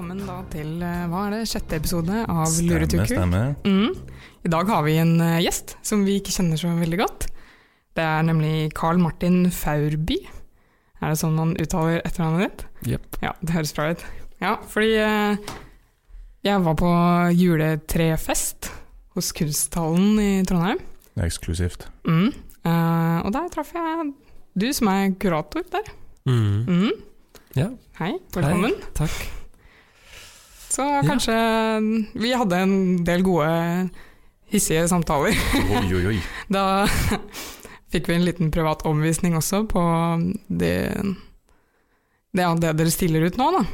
velkommen da til eh, hva er det, sjette episode av Stemmer, Luretuku. Stemme. Mm. I dag har vi en eh, gjest som vi ikke kjenner så veldig godt. Det er nemlig Carl Martin Faurby. Er det sånn man uttaler etternavnet ditt? Yep. Ja, det høres bra ut. Ja, fordi eh, jeg var på juletrefest hos Kunsthallen i Trondheim. Det er eksklusivt. Mm. Eh, og der traff jeg du som er kurator der. Mm. Mm. Ja. Hei, velkommen. Hei, takk. Så kanskje vi hadde en del gode, hissige samtaler. Oi, oi, oi. Da fikk vi en liten privat omvisning også på det, det, det dere stiller ut nå, da.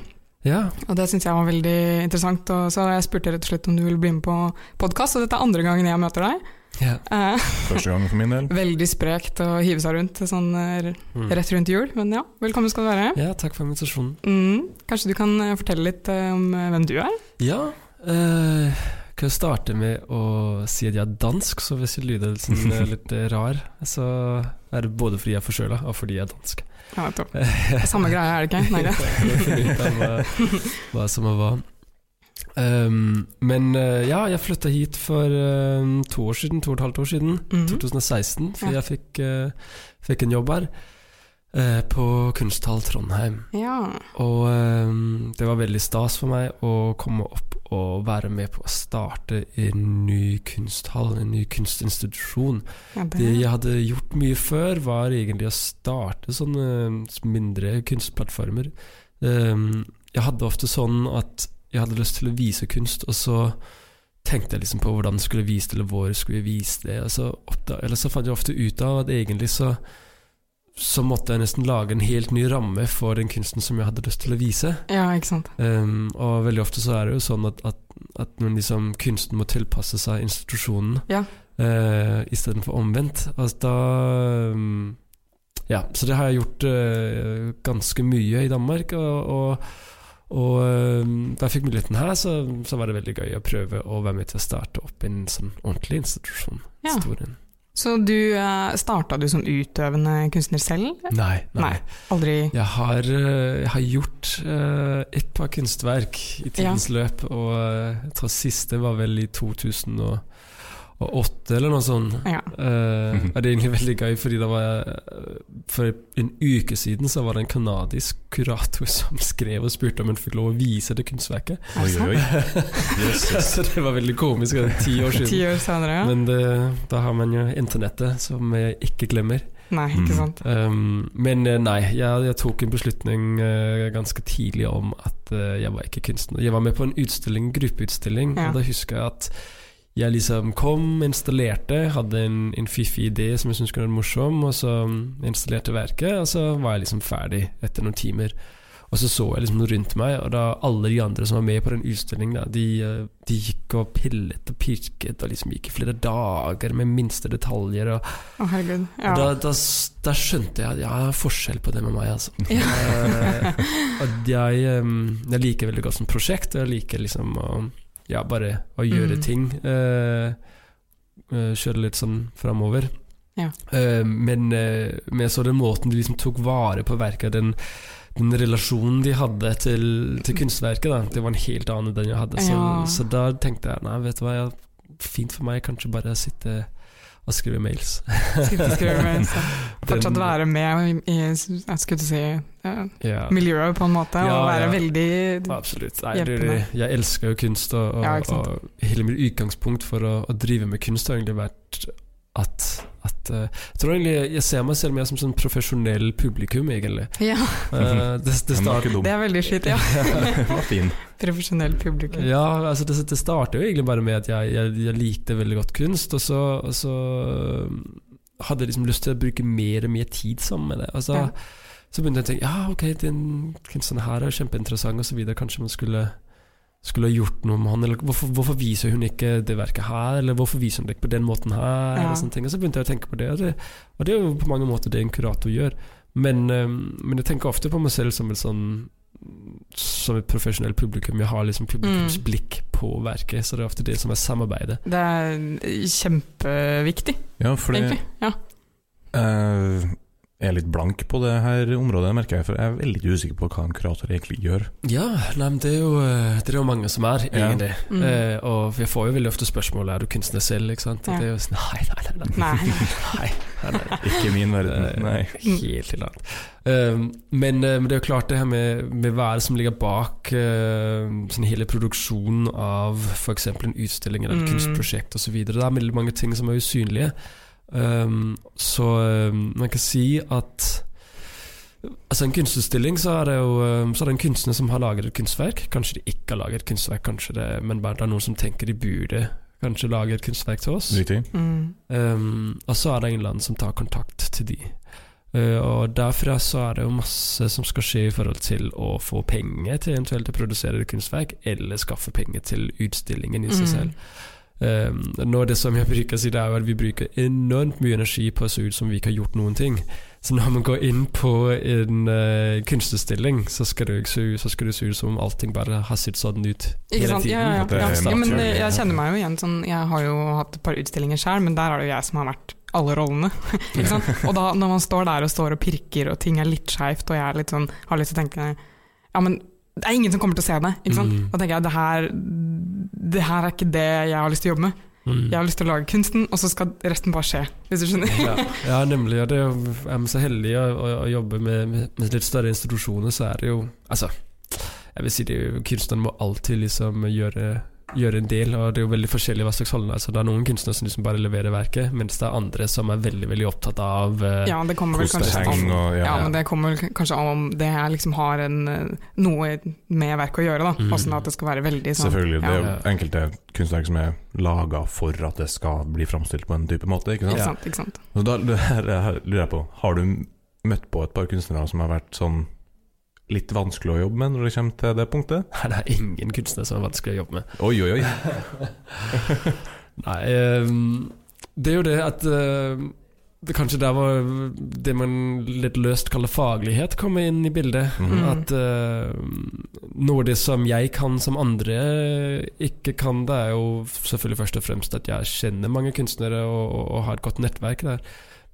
Ja. Og det syns jeg var veldig interessant. Og så jeg spurte rett og slett om du ville bli med på podkast, og dette er andre gangen jeg møter deg. Ja. Eh, Første gang for min del. veldig sprekt å hive seg rundt sånn eh, Mm. rett rundt jul, men ja, velkommen skal du være. ja, takk for invitasjonen. Mm. Kanskje du kan eh, fortelle litt eh, om hvem du er? Ja, eh, kan jeg starte med å si at jeg er dansk, så hvis sånn, eh, litt rar, så er det både fordi jeg er forkjøla, og fordi jeg er dansk. Ja, topp. Samme greie er det ikke? Nei, det. Hva som er hva. Um, men uh, ja, jeg flytta hit for uh, to år siden, to og et halvt år siden. Mhm. 2016, for Ja. jeg fikk, uh, fikk en jobb her. eh, på Kunsthall Trondheim. Ja. Og ehm, det var veldig stas for meg å komme opp og være med på å starte en ny kunsthall, en ny kunstinstitusjon. ja det, Det jeg hadde gjort mye før, var egentlig å starte sånne mindre kunstplattformer. Um, jeg hadde ofte sånn at jeg hadde lyst til å vise kunst, og så tenkte jeg liksom på hvordan jeg skulle vise det, eller hvor jeg skulle vise det. Og så oppdag, eller så fant jeg ofte ut av at egentlig så så måtte jeg nesten lage en helt ny ramme for den kunsten som jeg hadde lyst til å vise. ja, ikke sant. Um, og veldig ofte så er det jo sånn at, at, at liksom kunsten må tilpasse seg institusjonen Ja. uh, istedenfor omvendt. Altså da um, Ja, så det har jeg gjort uh, ganske mye i Danmark. Og, og, og um, da jeg fikk muligheten her, så, så var det veldig gøy å prøve å være med til å starte opp en sånn ordentlig institusjon. Ja. Så du uh, starta du som utøvende kunstner selv? Nei, nei. Nei. Aldri Jeg har, eh, jeg har gjort eh, et par kunstverk i tidens løp, og eh, jeg tror siste var vel i 2008 eller noe sånt. Ja. Uh, og det er egentlig veldig gøy, fordi det var For en uke siden så var det en kanadisk kurator som skrev og spurte om hun fikk lov å vise det kunstverket. Oi, oi, oi. Så det var veldig komisk. Det ti år Ti siden. år senere, ja. Men det, da har man jo internettet, som jeg ikke glemmer. Nei, ikke Mm. sant. Um, men eh, nei, jeg, jeg tok en beslutning uh, ganske tidlig om at uh, jeg var ikke kunstner. Jeg var med på en utstilling, gruppeutstilling, Ja. og da husker jeg at jeg liksom kom, installerte, hadde en, en fiffig idé som jeg syntes kunne være morsom, og så mm, installerte verket, og så var jeg liksom ferdig etter noen timer. Og så så jeg liksom rundt meg, og da alle de andre som var med på den utstillingen, da, de, eh, de gikk og pillet og pirket og liksom gikk i flere dager med minste detaljer. og oh, herregud. Ja. og Da, da, da skjønte jeg at jeg har forskjell på det med meg, altså. Ja. og jeg, jeg liker veldig godt som prosjekt, og jeg liker liksom å ja, bare å gjøre Mm. ting. eh, eh, kjøre litt sånn framover. Ja. Eh, men, jeg så den måten de liksom tok vare på verket, den, den relasjonen de hadde til, til kunstverket, da, det var en helt annen enn den jeg hadde. Så, Ja. så da tenkte jeg nei, vet du hva, fint for meg kanskje bare å sitte og skrive mails. Skrive mails, ja. Fortsatt Den- være med i, jeg skulle si, ja, ja. miljøet, på en måte, Ja, og være ja. veldig Absolutt. Nei, Hjelpende. jeg elsker jo kunst, og, og, og hele mitt utgangspunkt for å, å drive med kunst har egentlig vært at, at eh, Jeg tror egentlig jeg ser meg selv mer som sånn profesjonell publikum, egentlig. Ja, Uh, det, det, start, det er veldig skitt, ja. Profesjonell publikum. ja, altså det, det startet jo egentlig bare med at jeg, jeg, jeg likte veldig godt kunst, og så, og så um, hadde jeg liksom lyst til å bruke mer og mer tid sammen med det. Altså, så, Ja. så begynte jeg å tenke ja, ok, den kunstneren her er kjempeinteressant, og så videre. Kanskje man skulle skulle ha gjort noe med han, eller hvorfor, hvorfor viser hun ikke det verket her, eller hvorfor viser hun det ikke på den måten her, Ja. og sånne ting. Og så begynte jeg å tenke på det, og det, og det er jo på mange måter det en kurator gjør. Men, um, men jeg tenker ofte på meg selv som et sånn som et profesjonelt publikum. Jeg har liksom publikums Mm. blikk på verket, så det er ofte det som er samarbeidet. Det er kjempeviktig, Ja, fordi egentlig. Ja. eh, er litt blank på det her området, merker jeg, for jeg er veldig usikker på hva en kurator egentlig gjør. Ja, nei, men det er jo, eh, det er jo mange som er, Ja. egentlig. Mm. Eh, og jeg får jo veldig ofte spørsmål er du kunstner selv. ikke sant? Ja. Det er jo sånn, nei, nei, nei, nei. Nei. nei, nei, nei. Ikke min verden, nei. Helt til langt Um, men, eh, men det er jo klart det her med, med hva er det som ligger bak uh, sånn hele produksjonen av f.eks. en utstilling eller et Mm. kunstprosjekt osv. Det er veldig mange ting som er usynlige. Um, så um, man kan si at Altså En kunstutstilling, så er det jo um, Så er det en kunstner som har laget et kunstverk. Kanskje de ikke har laget et kunstverk, kanskje det, men bare det er noen som tenker de burde kanskje lage et kunstverk til oss. Mm. Um, og så er det en eller annen som tar kontakt til de. Uh, og derfra så er det jo masse som skal skje i forhold til å få penger til eventuelt å produsere et kunstverk, eller skaffe penger til utstillingen i seg Mm. selv. Um, noe er det som jeg bruker å si, det er at vi bruker enormt mye energi på å se ut som vi ikke har gjort noen ting. Så når man går inn på en uh, kunstnerstilling, så skal, det, så skal det se ut som om allting bare har sett sånn ut Ikke hele sant? tiden. Ja, ja, ja. ja, men eh, jeg kjenner meg jo igjen sånn Jeg har jo hatt et par utstillinger sjøl, men der er det jo jeg som har vært alle rollene. ikke sant? Og da når man står der og står og pirker, og ting er litt skeivt, og jeg er litt sånn, har lyst til å tenke Ja, men det er ingen som kommer til å se det. Ikke sant? Mm. Da tenker jeg det her, det her er ikke det jeg har lyst til å jobbe med. Mm. Jeg har lyst til å lage kunsten, og så skal resten bare skje. Hvis du skjønner? ja, ja, nemlig. Ja, det er er man så heldig å, å, å jobbe med, med, litt større institusjoner, så er det jo Altså, jeg vil si det er kunstneren må alltid liksom gjøre, gjøre en del, og det er jo veldig forskjellig hva slags holdning. Altså, det er noen kunstnere som liksom bare leverer verket, mens det er andre som er veldig veldig opptatt av uh, Ja, det kommer vel kanskje an og ja, ja. men det kommer vel kanskje an om det her liksom har en, eh, noe med verket å gjøre, da. Mm. Sånn at det skal være veldig sånn Selvfølgelig. Det er jo Ja. enkelte kunstverk som er laga for at det skal bli framstilt på en type måte. ikke sant? Ikke sant, ikke sant. Og da det her, her lurer jeg på, har du møtt på et par kunstnere som har vært sånn litt vanskelig å jobbe med når det kommer til det punktet? Nei, det er ingen kunstnere som er vanskelig å jobbe med. Oi, oi, oi. Nei, ehm, det er jo det at eh, det kanskje der var det man litt løst kaller faglighet, kommer inn i bildet. Mhm. At uh, noe av det som jeg kan som andre ikke kan, det er jo selvfølgelig først og fremst at jeg kjenner mange kunstnere og, og, og har et godt nettverk der.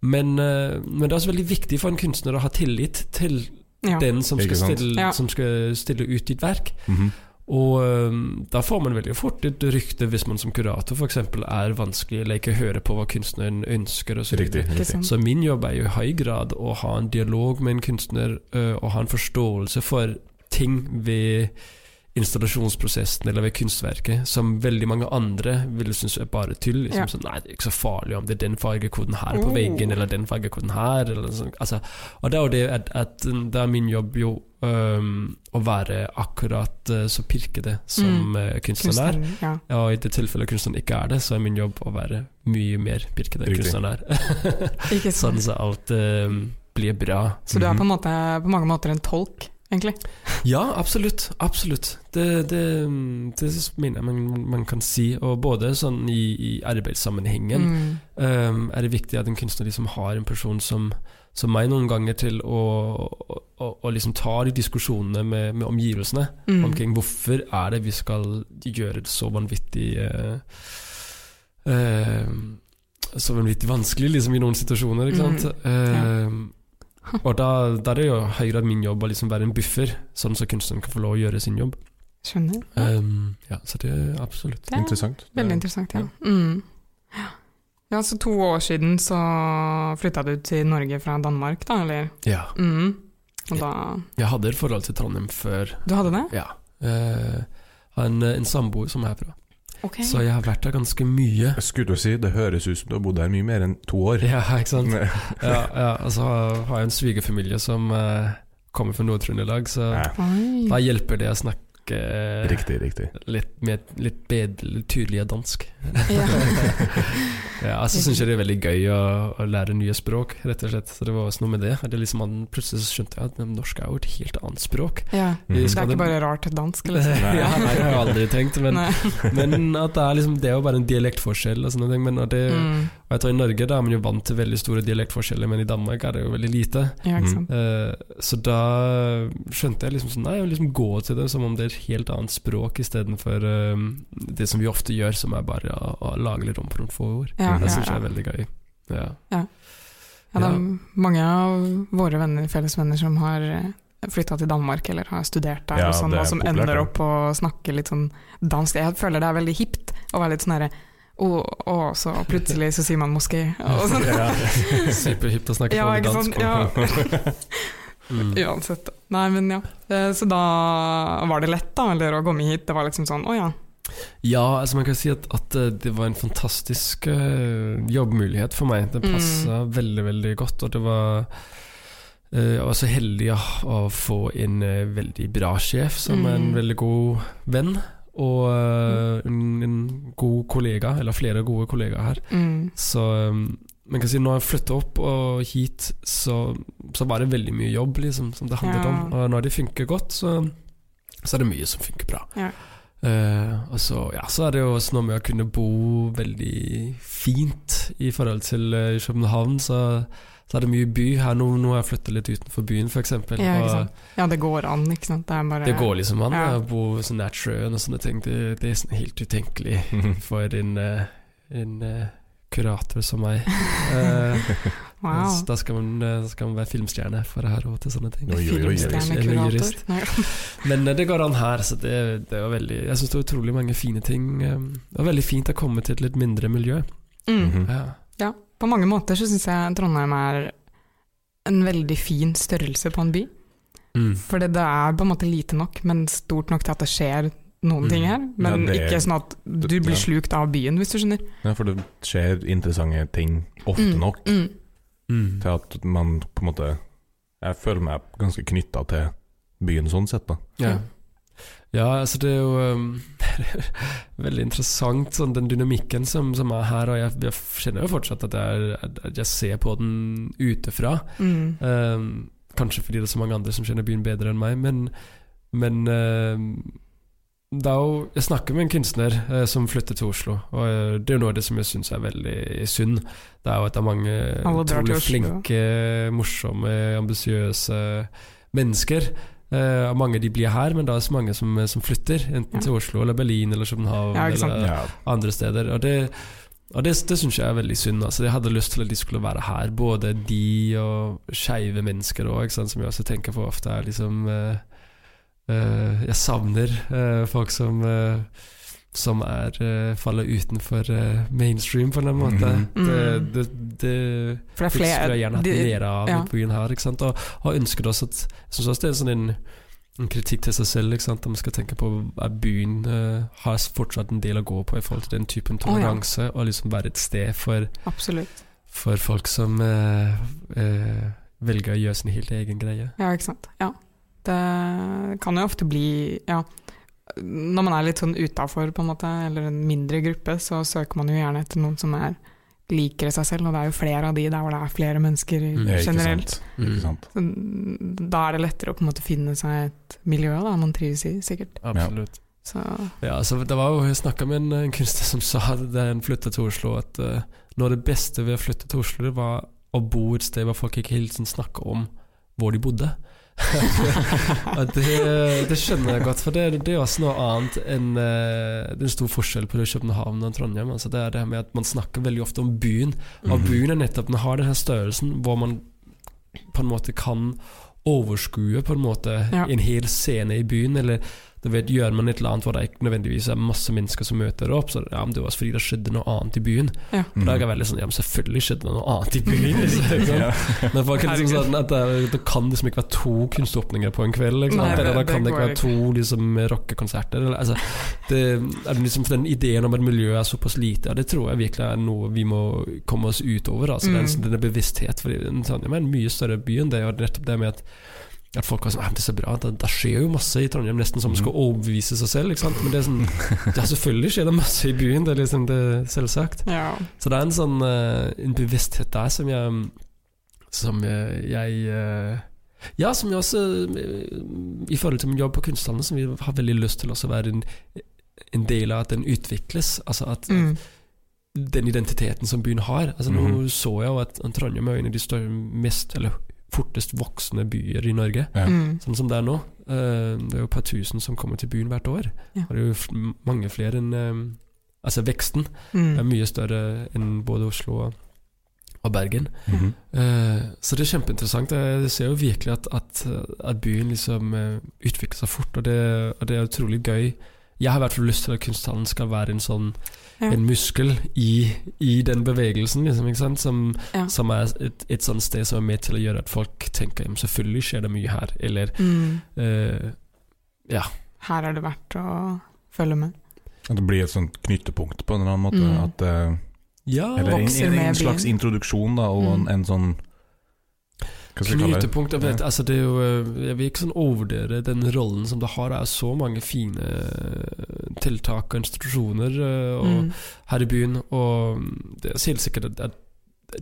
Men, uh, men det er også veldig viktig for en kunstner å ha tillit til Ja. den som skal, stille, Ja. som skal stille ut ditt verk. Mhm. Og um, da får man veldig fort et rykte hvis man som kurator f.eks. er vanskelig eller ikke hører på hva kunstneren ønsker. Og så, Riktig. riktig. så min jobb er jo i høy grad å ha en dialog med en kunstner uh, og ha en forståelse for ting ved installasjonsprosessen eller ved kunstverket som veldig mange andre ville synes er bare tull. Liksom Ja. sånn, Nei, det er ikke så farlig om det er den fargekoden her på Oh. veggen, eller den fargekoden her. Eller sånn. altså, og det er jo det at, at det er min jobb jo um, å være akkurat uh, så pirkete som Mm. uh, kunstneren er. Ja. Og i det tilfellet kunstneren ikke er det, så er min jobb å være mye mer pirkete enn kunstneren er. Sånn at så alt um, blir bra. Så du er Mhm. på, en måte, på mange måter en tolk, egentlig? Ja, absolutt. Absolutt. Det, det, det mener jeg man, man kan si. Og både sånn i, i arbeidssammenhengen Mm. um, er det viktig at en kunstner liksom har en person som, som meg noen ganger til å, å, å, å liksom ta de diskusjonene med, med omgivelsene Mm. omkring hvorfor er det vi skal gjøre det så vanvittig uh, uh, Så vanvittig vanskelig liksom i noen situasjoner, ikke sant. Eh, og da, da er det jo høyere at min jobb å liksom være en buffer, sånn så kunstneren kan få lov å gjøre sin jobb. Skjønner. Ja. Um, ja, så det er absolutt. Ja. Interessant. Veldig interessant, ja. Mm. Ja, så to år siden så flytta du til Norge fra Danmark, da, eller? Ja. Mm. Og da Jeg hadde et forhold til Trondheim før. Du hadde det? Ja. Uh, har en, en samboer som er herfra, Ok. så jeg har vært der ganske mye. Jeg skulle du si, det høres ut som du har bodd der mye mer enn to år. Ja, ikke sant? Ja, ja, og så har har jeg en svigerfamilie som uh, kommer fra Nord-Trøndelag, så Nei. Da hjelper det å snakke eh, Riktig, riktig. litt, med, litt bedre, litt tydeligere dansk. Ja. ja, altså syns jeg det er veldig gøy å, å lære nye språk, rett og slett. Så det var også noe med det. det liksom, man, plutselig skjønte jeg at norsk er jo et helt annet språk. ja. Mhm. Det er ikke bare rart dansk, liksom. Ja, nei, det har jeg aldri tenkt, men, men at det er liksom Det er jo bare en dialektforskjell og sånne ting. Men det, Mm. Og jeg tror I Norge da er man jo vant til veldig store dialektforskjeller, men i Danmark er det jo veldig lite. Ja, ikke Mm. sant. Eh, så da skjønte jeg liksom sånn Nei, jeg vil liksom gå til det som om det er et helt annet språk istedenfor uh, det som vi ofte gjør, som er bare å, å lage litt om på noen få ord. Ja, det ja, syns jeg er veldig gøy. Ja. Ja. Ja, det er mange av våre venner, felles venner som har flytta til Danmark eller har studert der, Ja, og, sånn, og som populært, ender opp å snakke litt sånn dansk. Jeg føler det er veldig hipt å være litt sånn herre å, og, så plutselig så sier man moské. Og sånn. Superhipt å snakke Ja, dansk. Ja. Mm. Uansett. Nei, men ja. Eh, Så da var det lett, da, eller å komme hit. Det var liksom sånn, å ja. Ja, altså man kan si at, at eh, det var en fantastisk uh, jobbmulighet for meg. Det Mm. veldig, veldig godt. Og det var uh, Jeg var så heldig å, å få en uh, veldig bra sjef, som er en Mm. veldig god venn. Og uh, en, en god kollega, eller flere gode kollegaer her. Mm. Så um, man kan si når jeg flytta opp og hit, så, så var det veldig mye jobb liksom, som det handlet Ja. om. Og når det funker godt, så, så er det mye som funker bra. Ja. Uh, og så, ja, så er det jo også noe med å kunne bo veldig fint i forhold til uh, København. Så, så er det mye by. Her nå, nå har jeg flytta litt utenfor byen, f.eks. Ja, ja, det går an, ikke sant. Det er bare Det går liksom an Ja. å bo så nært sjøen og sånne ting. Det, det er sånn helt utenkelig for en, eh, en eh, kurator som meg. Eh, Wow. Da skal man, da, skal man være filmstjerne for å ha råd til sånne ting. Oi, jo, jo, jurist. Men det går an her, så det, det var veldig Jeg syns det var utrolig mange fine ting. Det var veldig fint å komme til et litt mindre miljø. Mm. Mhm. Ja. Ja, på mange måter så syns jeg Trondheim er en veldig fin størrelse på en by. Mm. For det, er på en måte lite nok, men stort nok til at det skjer noen Mm. ting her. Men Ja, det er- ikke sånn at du blir Ja. slukt av byen, hvis du skjønner. Ja, for det skjer interessante ting ofte Mm, nok Mm. Mm. til at man på en måte Jeg føler meg ganske knytta til byen sånn sett, da. Ja. Ja, altså det er jo um, veldig interessant, sånn den dynamikken som, som er her. Og jeg, jeg kjenner jo fortsatt at jeg, at jeg ser på den utefra. Mm. Um, kanskje fordi det er så mange andre som kjenner byen bedre enn meg, men, men um, er jo, Jeg snakker med en kunstner eh, som flytter til Oslo, og eh, det er jo noe av det som jeg syns er veldig synd. Det er jo at det er mange utrolig flinke, morsomme, ambisiøse mennesker. Eh, og mange de blir her, men det er så mange som, som flytter, enten Ja. til Oslo eller Berlin eller København Ja, eller Ja. andre steder. Og det, og det, det syns jeg er veldig synd. Altså, jeg hadde lyst til at de skulle være her, både de og skeive mennesker òg, som jeg også tenker på ofte er liksom uh, uh, Jeg savner eh, folk som eh, som er, uh, faller utenfor uh, mainstream, på en eller annen måte. Mhm. Det, Mm. det, det, For det er det skulle jeg gjerne hatt mer av ja. i byen her. Ikke sant? Og, og ønsket også at Jeg syns også det er sånn en, en kritikk til seg selv. Ikke sant? Om man skal tenke på at byen uh, har fortsatt en del å gå på i forhold til den typen ja. toleranse, og liksom være et sted for, for folk som velger å gjøre sin helt egen greie. Ja, ikke sant. Ja. Det kan jo ofte bli Ja. Når man er litt sånn utafor, på en måte, eller en mindre gruppe, så søker man jo gjerne etter noen som er liker seg selv, og det er jo flere av de der hvor det er flere mennesker Mm. Ikke generelt. sant. Mm. Ikke sant. Så Da er det lettere å på en måte finne seg et miljø da, man trives i, sikkert. Absolutt. Så Ja, altså det var jo, Jeg snakka med en, en kunstner som sa da han flytta til Oslo, at uh, noe av det beste ved å flytte til Oslo, det var å bo et sted hvor folk ikke hilsen tiden snakka om hvor de bodde. Det, det skjønner jeg godt, for det, det er også noe annet enn uh, Det er en stor forskjell på København og Trondheim. Altså det er det med at Man snakker veldig ofte om byen, og Mhm. byen er nettopp Den har denne størrelsen hvor man på en måte kan overskue på en måte Ja. en hel scene i byen, eller du vet, gjør man et eller annet hvor det ikke nødvendigvis er masse mennesker som møter opp, så ja, men det var fordi det skjedde noe annet i byen. ja. Og da er jeg veldig sånn Ja, men selvfølgelig skjedde det noe annet i byen. Liksom? Ja. Men folk er liksom sånn at det, det kan liksom ikke være to kunståpninger på en kveld. Liksom. Nei, Eller da kan det ikke være to liksom, rockekonserter. Altså, det, liksom, den ideen om at miljøet er såpass lite, ja, det tror jeg virkelig er noe vi må komme oss utover. Altså, Mm. den, denne bevissthet. For det er en mye større by enn det. Og nettopp det med at at folk var sånn, «Ah, det er så bra, det, det skjer jo masse i Trondheim, nesten som Mhm. skal overbevise seg selv. Ikke sant? Men det er sånn, ja, selvfølgelig skjer det masse i byen, det er liksom det selvsagt. ja. Så det er en sånn eh, en bevissthet der som jeg Som jeg, jeg eh, Ja, som jeg også eh, I forhold til min jobb på Kunsthallen, som vi har veldig lyst til også å være en, en del av at den utvikles. Altså at Mm. den identiteten som byen har. Altså Nå Mhm. så jeg jo at Trondheim er en av de større, mest eller fortest voksende byer i Norge. Ja. Mm. Sånn som det er nå. Eh, Det er jo et par tusen som kommer til byen hvert år. Ja. Det er jo mange flere enn eh, Altså veksten er Mm. mye større enn både Oslo og, Bergen. Mm -hmm. så det er kjempeinteressant. Jeg ser jo virkelig at, at, at byen liksom utvikler seg fort, og det, og det er utrolig gøy. Jeg har i hvert fall lyst til at kunsthallen skal være en sånn Ja. en muskel i, i den bevegelsen, liksom, ikke sant? Som, Ja. som er et, et sånt sted som er med til å gjøre at folk tenker at selvfølgelig skjer det mye her, eller Mm. uh, Ja. Her er det verdt å følge med. At det blir et sånt knyttepunkt på en eller annen måte. Mm. At, uh, ja eller en, en, en slags introduksjon, da, og en, Mm. en sånn Hva skal vi kalle det? Knutepunkt jeg vet, Ja. altså det er jo, eh, Jeg vil ikke sånn overvurdere den rollen som det har. Det er så mange fine eh, tiltak og institusjoner eh, og, Mm. her i byen. Og det er helt sikkert at, at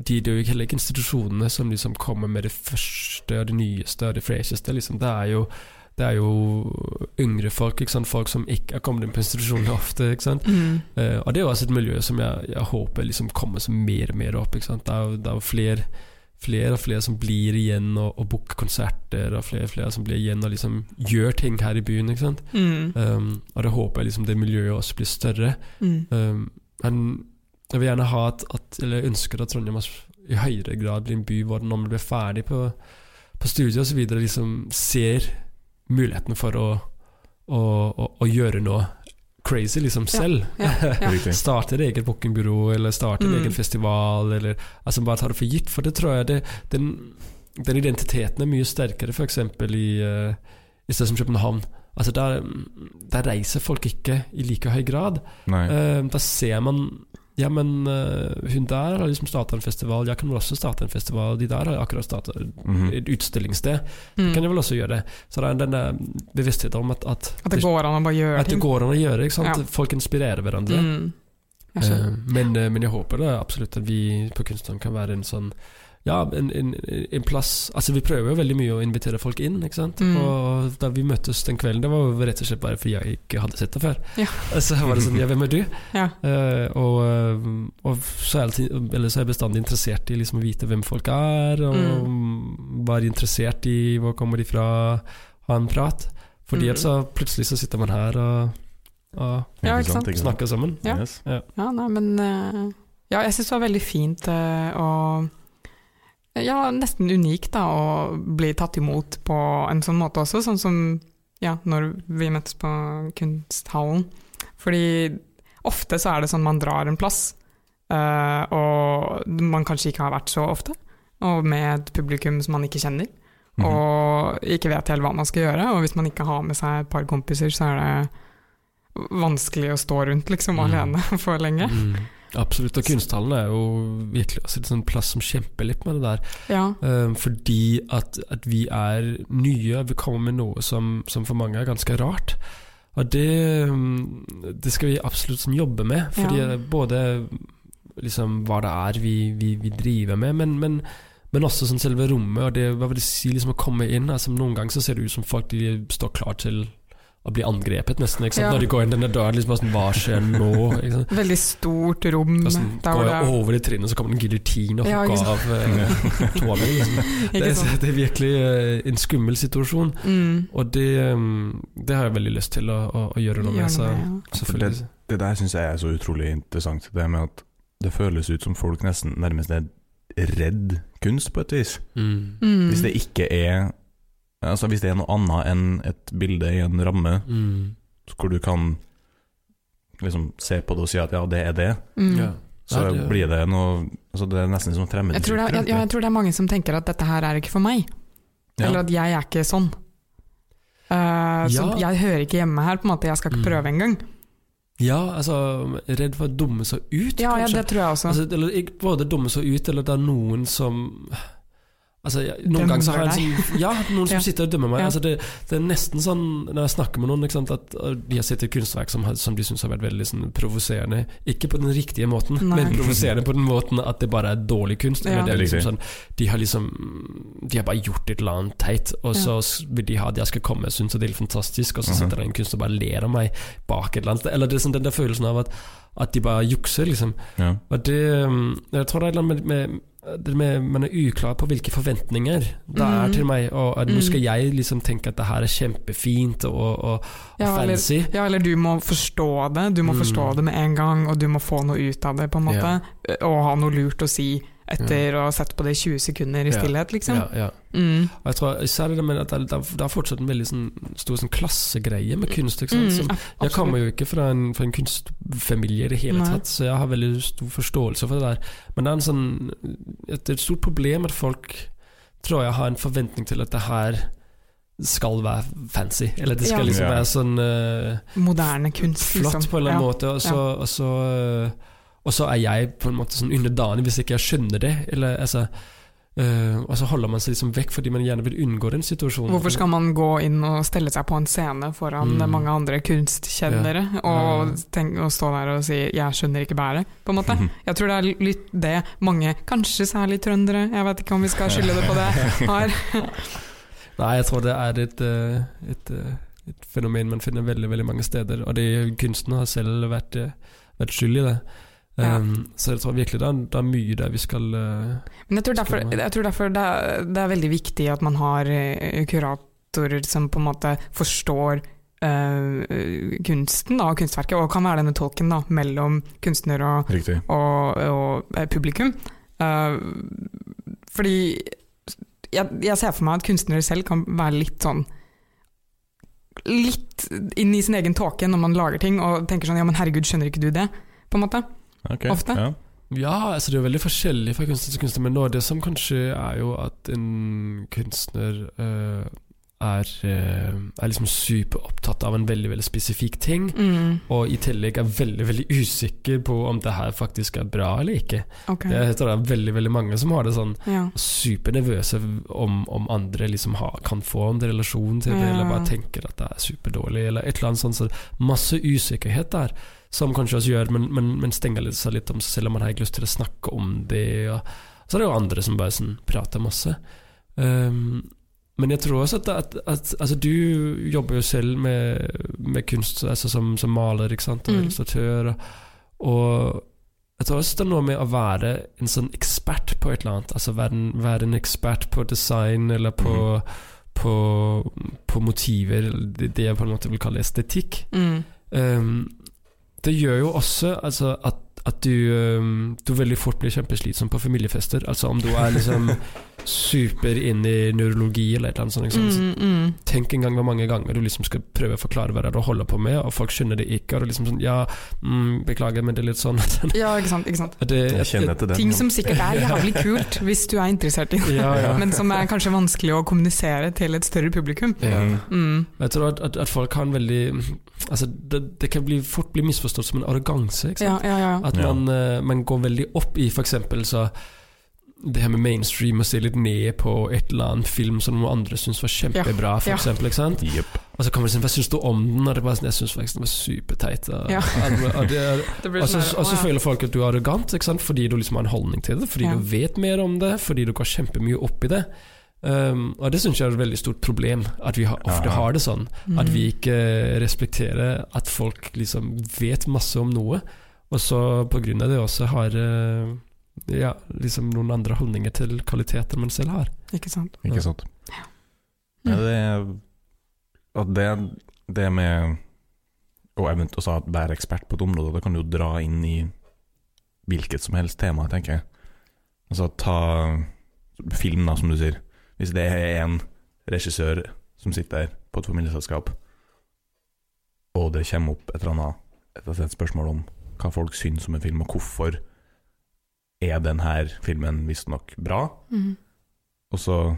de, det er jo heller ikke institusjonene som liksom kommer med det første og det nyeste og det fresheste. Liksom. Det, er jo, det er jo yngre folk, ikke sant? folk som ikke har kommet inn på institusjoner ofte. Ikke sant? Mm. Uh, og det er jo også et miljø som jeg, jeg håper liksom kommer mer og mer opp. Ikke sant? Det er jo, det er jo flere, flere og flere som blir igjen og, og booker konserter, og flere og flere som blir igjen og liksom gjør ting her i byen. Ikke sant? Mm. Um, og det håper jeg liksom det miljøet også blir større. Mm. Um, men jeg vil gjerne ha at, at Eller jeg ønsker at Trondheim i høyere grad blir en by hvor når man blir ferdig på, på studiet osv., liksom ser muligheten for å, å, å, å gjøre noe crazy liksom selv. ja, ja. Riktig. starte eget bookingbyrå, eller starter Mm. egen festival, eller altså bare ta det for gitt. For det tror jeg det, den, den identiteten er mye sterkere f.eks. i, uh, i stedet som København. Altså der, der reiser folk ikke i like høy grad. Eh, da ser man Ja, men uh, hun der har liksom starta en festival, jeg kan vel også starte en festival. De der har akkurat starta Mhm. et utstillingssted. Det Mm. kan jeg vel også gjøre. Så det er den der bevisstheten om at, at, At det går an å bare gjøre at det ting. går an å gjøre. Ikke sant? Ja. Folk inspirerer hverandre. Mm. Jeg. Eh, men, uh, men jeg håper det absolutt at vi på Kunsthallen kan være en sånn Ja, en, en, en plass Altså Vi prøver jo veldig mye å invitere folk inn. Ikke sant? Mm. Og da vi møttes den kvelden, det var jo rett og slett bare fordi jeg ikke hadde sett det før. Ja. Så var det sånn Ja, hvem er du? Ja. Uh, og, eh, og så er, jeg alltid, eller så er jeg bestandig interessert i liksom å vite hvem folk er, og Mm. bare interessert i hvor kommer de fra, ha en prat. Fordi Mm. altså, så plutselig så sitter man her og, og Ja, ikke sant? snakker sammen. Ja. Yes. Ja, nei, men uh, Ja, jeg syns det var veldig fint uh, å Ja, nesten unikt da, å bli tatt imot på en sånn måte også, sånn som ja, når vi møttes på Kunsthallen. Fordi ofte så er det sånn man drar en plass, uh, og man kanskje ikke har vært så ofte, og med et publikum som man ikke kjenner, Mhm. og ikke vet helt hva man skal gjøre, og hvis man ikke har med seg et par kompiser, så er det vanskelig å stå rundt liksom Mm. alene for lenge. Mm. Absolutt. Og kunsthallen er jo virkelig også en sånn plass som kjemper litt med det der. Ja. Um, fordi at, at vi er nye, vi kommer med noe som, som for mange er ganske rart. Og det, mm, det skal vi absolutt sånn jobbe med. Fordi Ja. både liksom hva det er vi, vi, vi driver med, men, men, men også sånn selve rommet. Og det, hva vil det si liksom å komme inn? Altså, noen ganger så ser det ut som folk de står klar til å bli angrepet, nesten. Ikke sant? Ja. Når de går inn denne døren, liksom sånn, hva skjer nå? Ikke sant? Veldig stort rom. Og sånn, der går jeg det, over det trinnet, så kommer det en giljotin og Ja, av eh, tåa. Liksom. Det, er- det er virkelig eh, en skummel situasjon. Mm. Og det, um, det har jeg veldig lyst til å, å, å gjøre noe med. Så, selvfølgelig. Det der syns jeg er så utrolig interessant. Det med at det føles ut som folk nesten nærmest er redd kunst, på et vis. Mm. Mm. Hvis det ikke er Altså Hvis det er noe annet enn et bilde i en ramme, Mm. hvor du kan liksom se på det og si at ja, det er det, Mm. Ja. så Ja, det- blir det noe Altså Det er nesten som fremmed Jeg er- jeg tror det er mange som tenker at dette her er ikke for meg. Ja. Eller at jeg er ikke sånn. Eh, så jeg hører ikke hjemme her, på en måte. Jeg skal ikke Mm. prøve engang. ja, altså Redd for å dumme seg ut, Ja, ja, det tror jeg også. Altså, eller både dumme seg ut, eller det er noen som Altså, jeg, Noen Dømmer ganger så har jeg en sånn Ja, noen som Ja. sitter og dømmer meg. Ja. Altså, det, det er nesten sånn når jeg snakker med noen, ikke sant, at de har sett et kunstverk som, som de syns har vært veldig sånn, provoserende. Ikke på den riktige måten, Nei. men provoserende på den måten at det bare er dårlig kunst. Ja. Det er liksom sånn, de har liksom De har bare gjort et eller annet teit, og så vil de ha at jeg skal komme og synes det er fantastisk, og så Mhm. sitter det en kunstner og bare ler av meg bak et eller annet. Eller det er sånn den der følelsen av at, at de bare jukser, liksom. Ja. Og det um, Jeg tror det er et eller annet med, med, med Man er uklar på hvilke forventninger det er Mm. til meg. Og at nå Mm. skal jeg liksom tenke at det her er kjempefint og, og, og Ja, eller, fancy. ja, eller du må forstå det. Du må Mm. forstå det med en gang, og du må få noe ut av det, på en måte. Og ha noe lurt å si etter å ha sett på det i 20 sekunder i stillhet, liksom. Ja, ja. Mm. Og jeg tror særlig det med at det, det, er fortsatt en veldig sånn, stor sånn klassegreie med kunst. Ikke sant? Mm, Som, ab- jeg kommer jo ikke fra en, fra en kunstfamilie i det hele Nei. tatt, så jeg har veldig stor forståelse for det der. Men det er en sånn et, et stort problem at folk tror jeg har en forventning til at det her skal være fancy. Eller det skal Ja. liksom være sånn uh, Moderne kunst, flott liksom. på en eller annen Ja. måte. Og så, og, så, eh, og så er jeg på en måte sånn underdanig hvis ikke jeg skjønner det. Eller, altså, øh, og så holder man seg liksom vekk fordi man gjerne vil unngå den situasjonen. Hvorfor skal man gå inn og stelle seg på en scene foran Mm. mange andre kunstkjennere og, tenk, og stå der og si 'jeg skjønner ikke bæret', på en måte? Mhm. Jeg tror det er litt det mange, kanskje særlig trøndere, jeg vet ikke om vi skal skylde det på det, har. Nei, jeg tror det er et, eh, et, eh, et fenomen man finner veldig veldig mange steder. Og de kunstnerne har selv vært, vært skyld i det. Ja. Um, så jeg tror virkelig det er, det er mye der vi skal eh, Men jeg tror derfor, jeg tror derfor det, er, det er veldig viktig at man har eh, kuratorer som på en måte forstår Uh, kunsten da, og kunstverket, og kan være denne tolken da, mellom kunstner og, og, og eh, publikum. Uh, fordi jeg, jeg ser for meg at kunstnere selv kan være litt sånn Litt inn i sin egen tåke når man lager ting og tenker sånn Ja, men herregud, skjønner ikke du det? På en måte. Ok, Ofte. Ja. Ja, altså det er jo veldig forskjellig fra kunstner til kunstner, men noe av det som kanskje er jo at en kunstner uh, er, eh, er liksom superopptatt av en veldig veldig spesifikk ting, Mm, og i tillegg er veldig veldig usikker på om det her faktisk er bra eller ikke. Okay. Jeg tror det er veldig veldig mange som har det sånn Ja. supernervøse om, om andre liksom har, kan få en relasjon til det, Ja. eller bare tenker at det er superdårlig, eller et eller annet sånt. Så masse usikkerhet der, som kanskje også gjør men, men, men stenger litt seg litt om seg selv om man har ikke lyst til å snakke om det. Og, så er det jo andre som bare sånn prater masse. Um, men jeg tror også at, at, at altså, du jobber jo selv med, med kunst altså som, som maler ikke sant? og Mm. illustratør. Og, og jeg tror også det er noe med å være en sånn ekspert på et eller annet. Altså være en, være en ekspert på design eller på, på, på motiver, det, det jeg på en måte vil kalle estetikk. Mm. Um, det gjør jo også altså, at, at du, du veldig fort blir kjempeslitsom på familiefester. Altså om du er liksom super inn i neurologi eller et eller annet sånt. Liksom. Mm, mm. Tenk en gang hvor mange ganger du liksom skal prøve å forklare hva det er du holder på med, og folk skjønner det ikke. Og det liksom sånn Ja, mm, beklager, men det er litt sånn Ja, ikke sant. Ikke sant? det, Jeg kjenner til den. Ting som sikkert er jævlig kult hvis du er interessert i det, Ja, ja. men som er kanskje vanskelig å kommunisere til et større publikum. ja. Mm. Mm. Jeg tror at, at, at folk har en veldig Altså, det, det kan bli, fort bli misforstått som en arroganse. Ikke Ja, ja, ja. At Ja. man, eh, man går veldig opp i f.eks. så det her med mainstream og se litt ned på et eller annet film som noen andre syns var kjempebra, for ja. eksempel, ikke sant? Yep. Og så kommer det sånn Hva syns du om den? Og det bare sånn, jeg syns faktisk den var superteit. Og, Ja. og, så, og så føler folk at du er arrogant ikke sant? fordi du liksom har en holdning til det, fordi Ja. du vet mer om det, fordi du går kjempemye opp i det. Um, og det syns jeg er et veldig stort problem, at vi har, ofte Ja. har det sånn. At Mm. vi ikke respekterer at folk liksom vet masse om noe, og så av det også har eh, ja, liksom noen andre holdninger til kvaliteter man selv har. Ikke sant. Ikke sant. Mm. Ja, det, er- det, det med å eventuelt også være ekspert på et område, det kan du jo dra inn i hvilket som helst tema, tenker jeg. Altså ta film, da, som du sier. Hvis det er en regissør som sitter på et familieselskap, og det kommer opp et eller annet et, eller annet spørsmål om hva folk syns om en film, og hvorfor er denne filmen visstnok bra, Mm. og så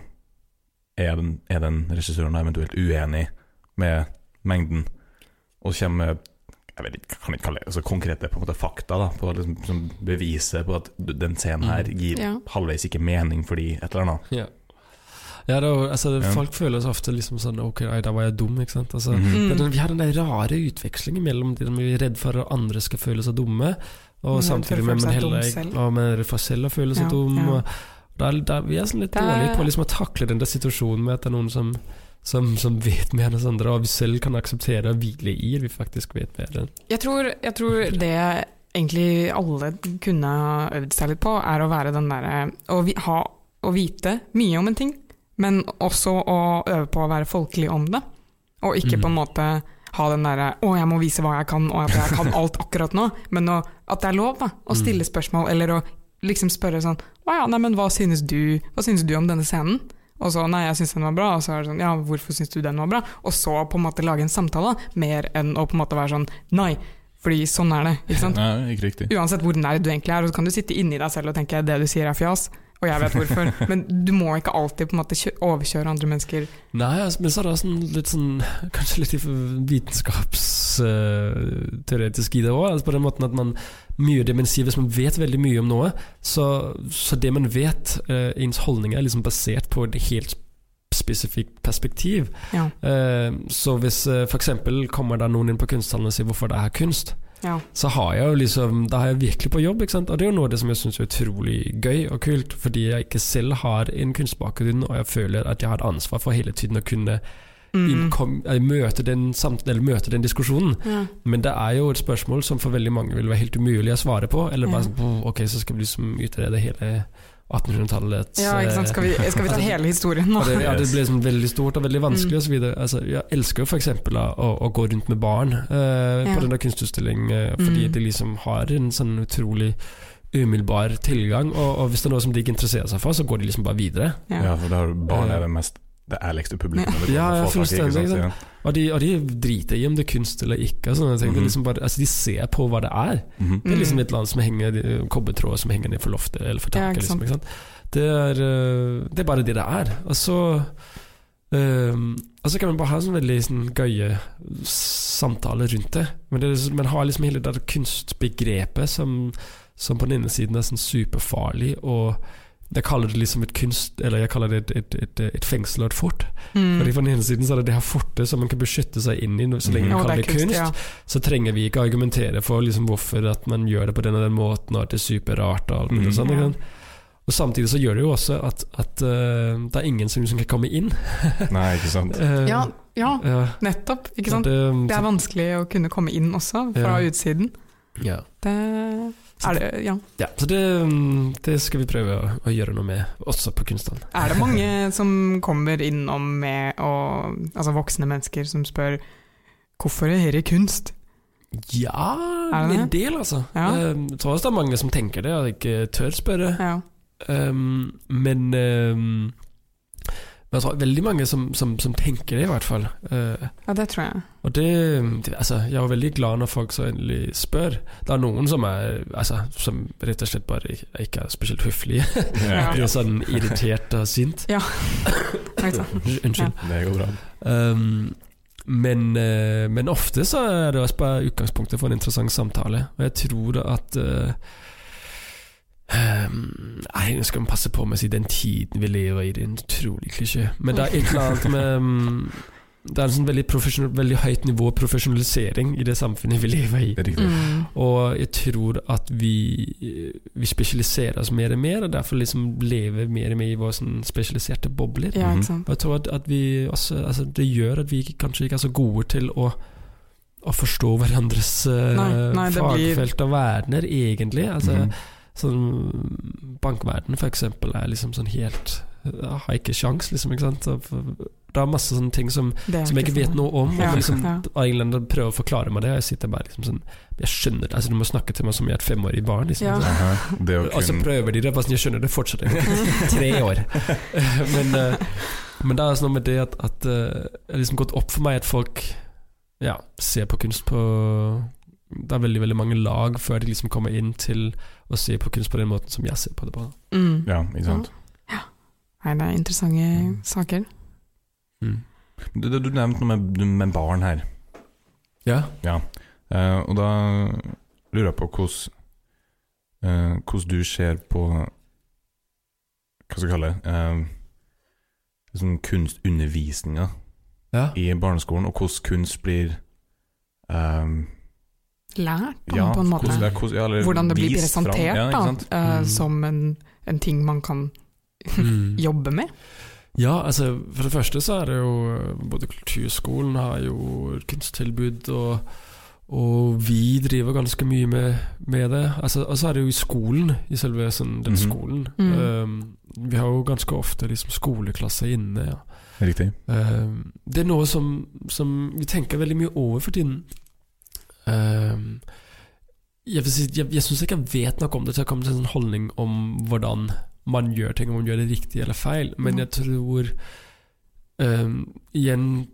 er den, er den regissøren eventuelt uenig med mengden, og kommer med jeg vet ikke, kan ikke kalle det altså konkrete på en måte fakta da, på liksom, som beviser på at den scenen her Mm. gir Ja. halvveis ikke mening fordi et eller annet. Ja. Ja, da, altså, Ja. Folk føler seg ofte liksom sånn Ok, da var jeg dum. ikke sant? Altså. Mm. den, vi har den der rare utvekslingen mellom det vi er redd for at andre skal føle seg dumme, og Men samtidig med at man seg heller selv. og man er for selv å føle seg Ja, dum. ja. Og da, da, vi er sånn litt Det er- dårlige på liksom å takle den der situasjonen med at det er noen som, som, som vet mer enn oss andre, og vi selv kan akseptere og hvile i at vi faktisk vet mer. Jeg tror, jeg tror det egentlig alle kunne ha øvd seg litt på, er å være den derre å, vi, ha, å vite mye om en ting, men også å øve på å være folkelig om det. Og ikke Mm. på en måte ha den derre 'å, jeg må vise hva jeg kan', og at jeg kan alt akkurat nå. Men å, at det er lov da, å Mm. stille spørsmål, eller å liksom spørre sånn Å ja, nei, men hva synes du, hva synes du om denne scenen? Og så nei, jeg syns den var bra, og så er det sånn ja, hvorfor syns du den var bra? Og så på en måte lage en samtale, mer enn å på en måte være sånn nei, fordi sånn er det. ikke sant? Nei, ikke riktig. Uansett hvor nær du egentlig er, og så kan du sitte inni deg selv og tenke det du sier er fjas, og jeg vet hvorfor. Men du må ikke alltid på en måte overkjøre andre mennesker. Nei, altså, men så er det sånn, litt sånn Kanskje litt vitenskapsteoretisk i det òg. Altså på den måten at man mye dimensiv, det man sier Hvis man vet veldig mye om noe, så, så det man vet, uh, ens holdninger er liksom basert på et helt spesifikt perspektiv. Ja. Uh, så hvis uh, f.eks. kommer det noen inn på kunsthallen og sier hvorfor det er kunst, Ja. så har jeg jo liksom Da er jeg virkelig på jobb? Og det er jo noe av det som jeg syns er utrolig gøy og kult, fordi jeg ikke selv har en kunstbakgrunn, og jeg føler at jeg har et ansvar for hele tiden å kunne Mm. kom, eh, møte, den samt, eller møte den diskusjonen. Ja. Men det er jo et spørsmål som for veldig mange vil være helt umulig å svare på. Eller bare Ja. sånn, Ok, så skal vi liksom utrede hele 1800-tallets ja, ikke sant. Skal vi, skal vi ta hele historien nå? det, ja, det ble sånn veldig stort og veldig vanskelig Mm. og så. Altså, jeg elsker jo f.eks. Å, å gå rundt med barn eh, Ja. på den der kunstutstilling, eh, fordi Mm. de liksom har en sånn utrolig umiddelbar tilgang. Og, og hvis det er noe som de ikke interesserer seg for, så går de liksom bare videre. Ja, Ja. for barn er det mest det ærligste publikummet. det går Ja, ja, få tak i, ikke fullstendig, sant? ikke sant? Og de, og de driter i om det er kunst eller ikke. Altså, sånne er Mhm. liksom bare, altså, de ser på hva det er. Mhm. Det er liksom Mm. et eller annet som henger kobbertråd som henger ned for loftet eller for taket. Ja, liksom? Det, er, eh, det er bare det det er. Og så um, altså kan man bare ha sånn veldig sånn, gøye samtaler rundt det. Men det, er- man har liksom hele det kunstbegrepet som, som på den ene siden er sånn superfarlig, og jeg kaller det liksom et kunst Eller jeg kaller det et, et, et, et fengsel og et fort. Mm. Fordi På den ene siden så er det det her fortet som man kan beskytte seg inn i så lenge mm. man kaller det det kunst, kunst ja. så trenger vi ikke argumentere for liksom hvorfor at man gjør det på den og den måten, og at det er superrart og alt mm. og sånt. Ja. Og samtidig så gjør det jo også at, at uh, det er ingen som liksom kan komme inn. Nei, ikke sant. uh, ja, ja, nettopp. Ikke sant? Det, Det er vanskelig å kunne komme inn også, fra Ja. utsiden. ja. Det er det, ja. ja, så det, det skal vi prøve å, å gjøre noe med, også på kunsthallen. Er det mange som kommer innom med å Altså voksne mennesker som spør hvorfor er dette kunst? Ja, Er det en det? del, altså. Ja. Eh, Jeg tror også det er mange som tenker det, og ikke tør spørre. Ja. Um, men um, men jeg tror veldig mange som, som, som tenker det, i hvert fall. Uh, ja, det tror jeg. og det, altså, Jeg er veldig glad når folk så endelig spør. Det er noen som er altså, Som rett og slett bare ikke- er spesielt høflige. Ja. Blir sånn irritert og sint. Ja. Unnskyld. Unnskyld. Det går bra. Um, men, eh, men ofte så er det også bare utgangspunktet for en interessant samtale. Og jeg tror at um, Nei, nå skal man passe på med å si den tiden vi lever i. Det er en utrolig klisjé. Men det er et eller annet med um, Det er en sånn veldig, veldig høyt nivå av profesjonalisering i det samfunnet vi lever i. Mm. Og jeg tror at vi, vi spesialiserer oss mer og mer, og derfor liksom lever mer og mer i våre sånn spesialiserte bobler. Ja, Mhm. ikke sant. Og jeg tror at, at vi også altså Det gjør at vi kanskje ikke er så gode til å å forstå hverandres uh, Nei, nei, fagfelt og verdener, egentlig. Altså, Mhm. Sånn Bankverden, for eksempel, er liksom sånn helt jeg Har ikke sjans, liksom. Ikke sant? Så for- Det er masse sånne ting som, som jeg ikke vet noe om. Ja, og liksom, ja. Prøver å forklare meg det, og jeg sitter bare liksom sånn Jeg skjønner det. Altså, du må snakke til meg som jeg er et femårig barn. Liksom. Ja. Aha. Det å Og så prøver de det, bare sånn, jeg skjønner det fortsatt. Tre år. men, eh, men det er altså noe med det at, at eh, det har liksom gått opp for meg at folk ja, ser på kunst på Det er veldig veldig mange lag før de liksom kommer inn til å se på kunst på den måten som jeg ser på det på. Mm. Ja, ikke sant. Nei, det er interessante Mm. saker. Mm. Du, du, du nevnte noe med, med barn her. Ja. Ja. Eh, og da lurer jeg på hvordan eh, Hvordan du ser på Hva skal jeg kalle det? Eh, sånn kunstundervisninga ja. i barneskolen, og hvordan kunst blir eh, Lært, om, ja, på en måte. Hvordan, det hvordan, ja, eller Hvordan det blir presentert Ja, da, eh, Mm. som en, en ting man kan Mm. jobbe med. Ja, altså for det første så er det jo Både kulturskolen har jo kunsttilbud, og, og vi driver ganske mye med, med det. Altså, og så er det jo i skolen, i selve sånn, den Mhm. skolen. Mm. Um, vi har jo ganske ofte liksom skoleklasser inne. Ja. Riktig. Um, det er noe som, som vi tenker veldig mye over for tiden. Um, Jeg, si, jeg, jeg syns ikke jeg vet noe om det til å komme til en sånn holdning om hvordan man gjør ting, om man gjør det riktig eller feil, men Mhm. jeg tror um, Igjen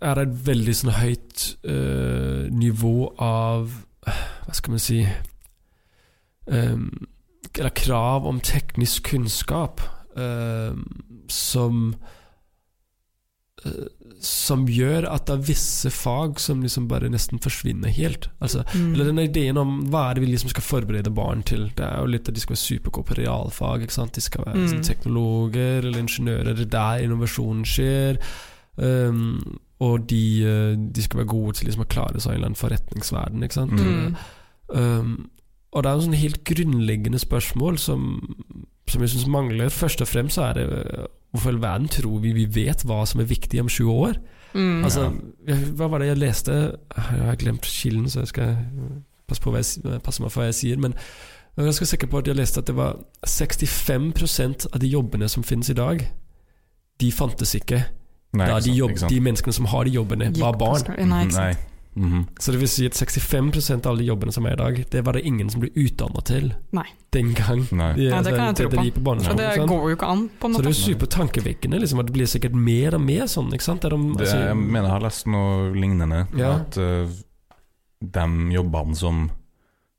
er det et veldig sånn høyt uh, nivå av Hva skal man si um, Eller krav om teknisk kunnskap um, som eh, som gjør at det er visse fag som liksom bare nesten forsvinner helt. Altså, Mm. eller denne ideen om hva er det vi liksom skal forberede barn til. Det er jo litt at de skal være supergode på realfag. De skal være Mm. sånn teknologer eller ingeniører. Det er der innovasjonen skjer. Um, og de, eh, de skal være gode til liksom å klare seg i en forretningsverden. Ikke sant? Mm. Um, og det er en sånn helt grunnleggende spørsmål som, som jeg syns mangler. Først og fremst så er det uh, hvorfor i all verden tror vi vi vet hva som er viktig om 20 år? Mm. Altså, jeg, hva var det jeg leste? Jeg har glemt kilden, så jeg skal passe, på hva jeg, passe meg for hva jeg sier. Men jeg er ganske sikker på at jeg leste at det var 65% av de jobbene som finnes i dag, de fantes ikke Nei, da ikke de, jobb, ikke sant. de menneskene som har de jobbene, var barn. Nei, ikke -hmm. Så det vil si at 65% av alle jobbene som er i dag, det var det ingen som ble utdanna til Nei. den gang. Nei. De, Nei, det kan jeg tro på. på det går jo ikke an, på en måte. Så det er supertankevekkende liksom, at det blir sikkert mer og mer sånn. Ikke sant? De, Det, altså- jeg mener jeg har lest noe lignende. Ja. At uh, de jobbene som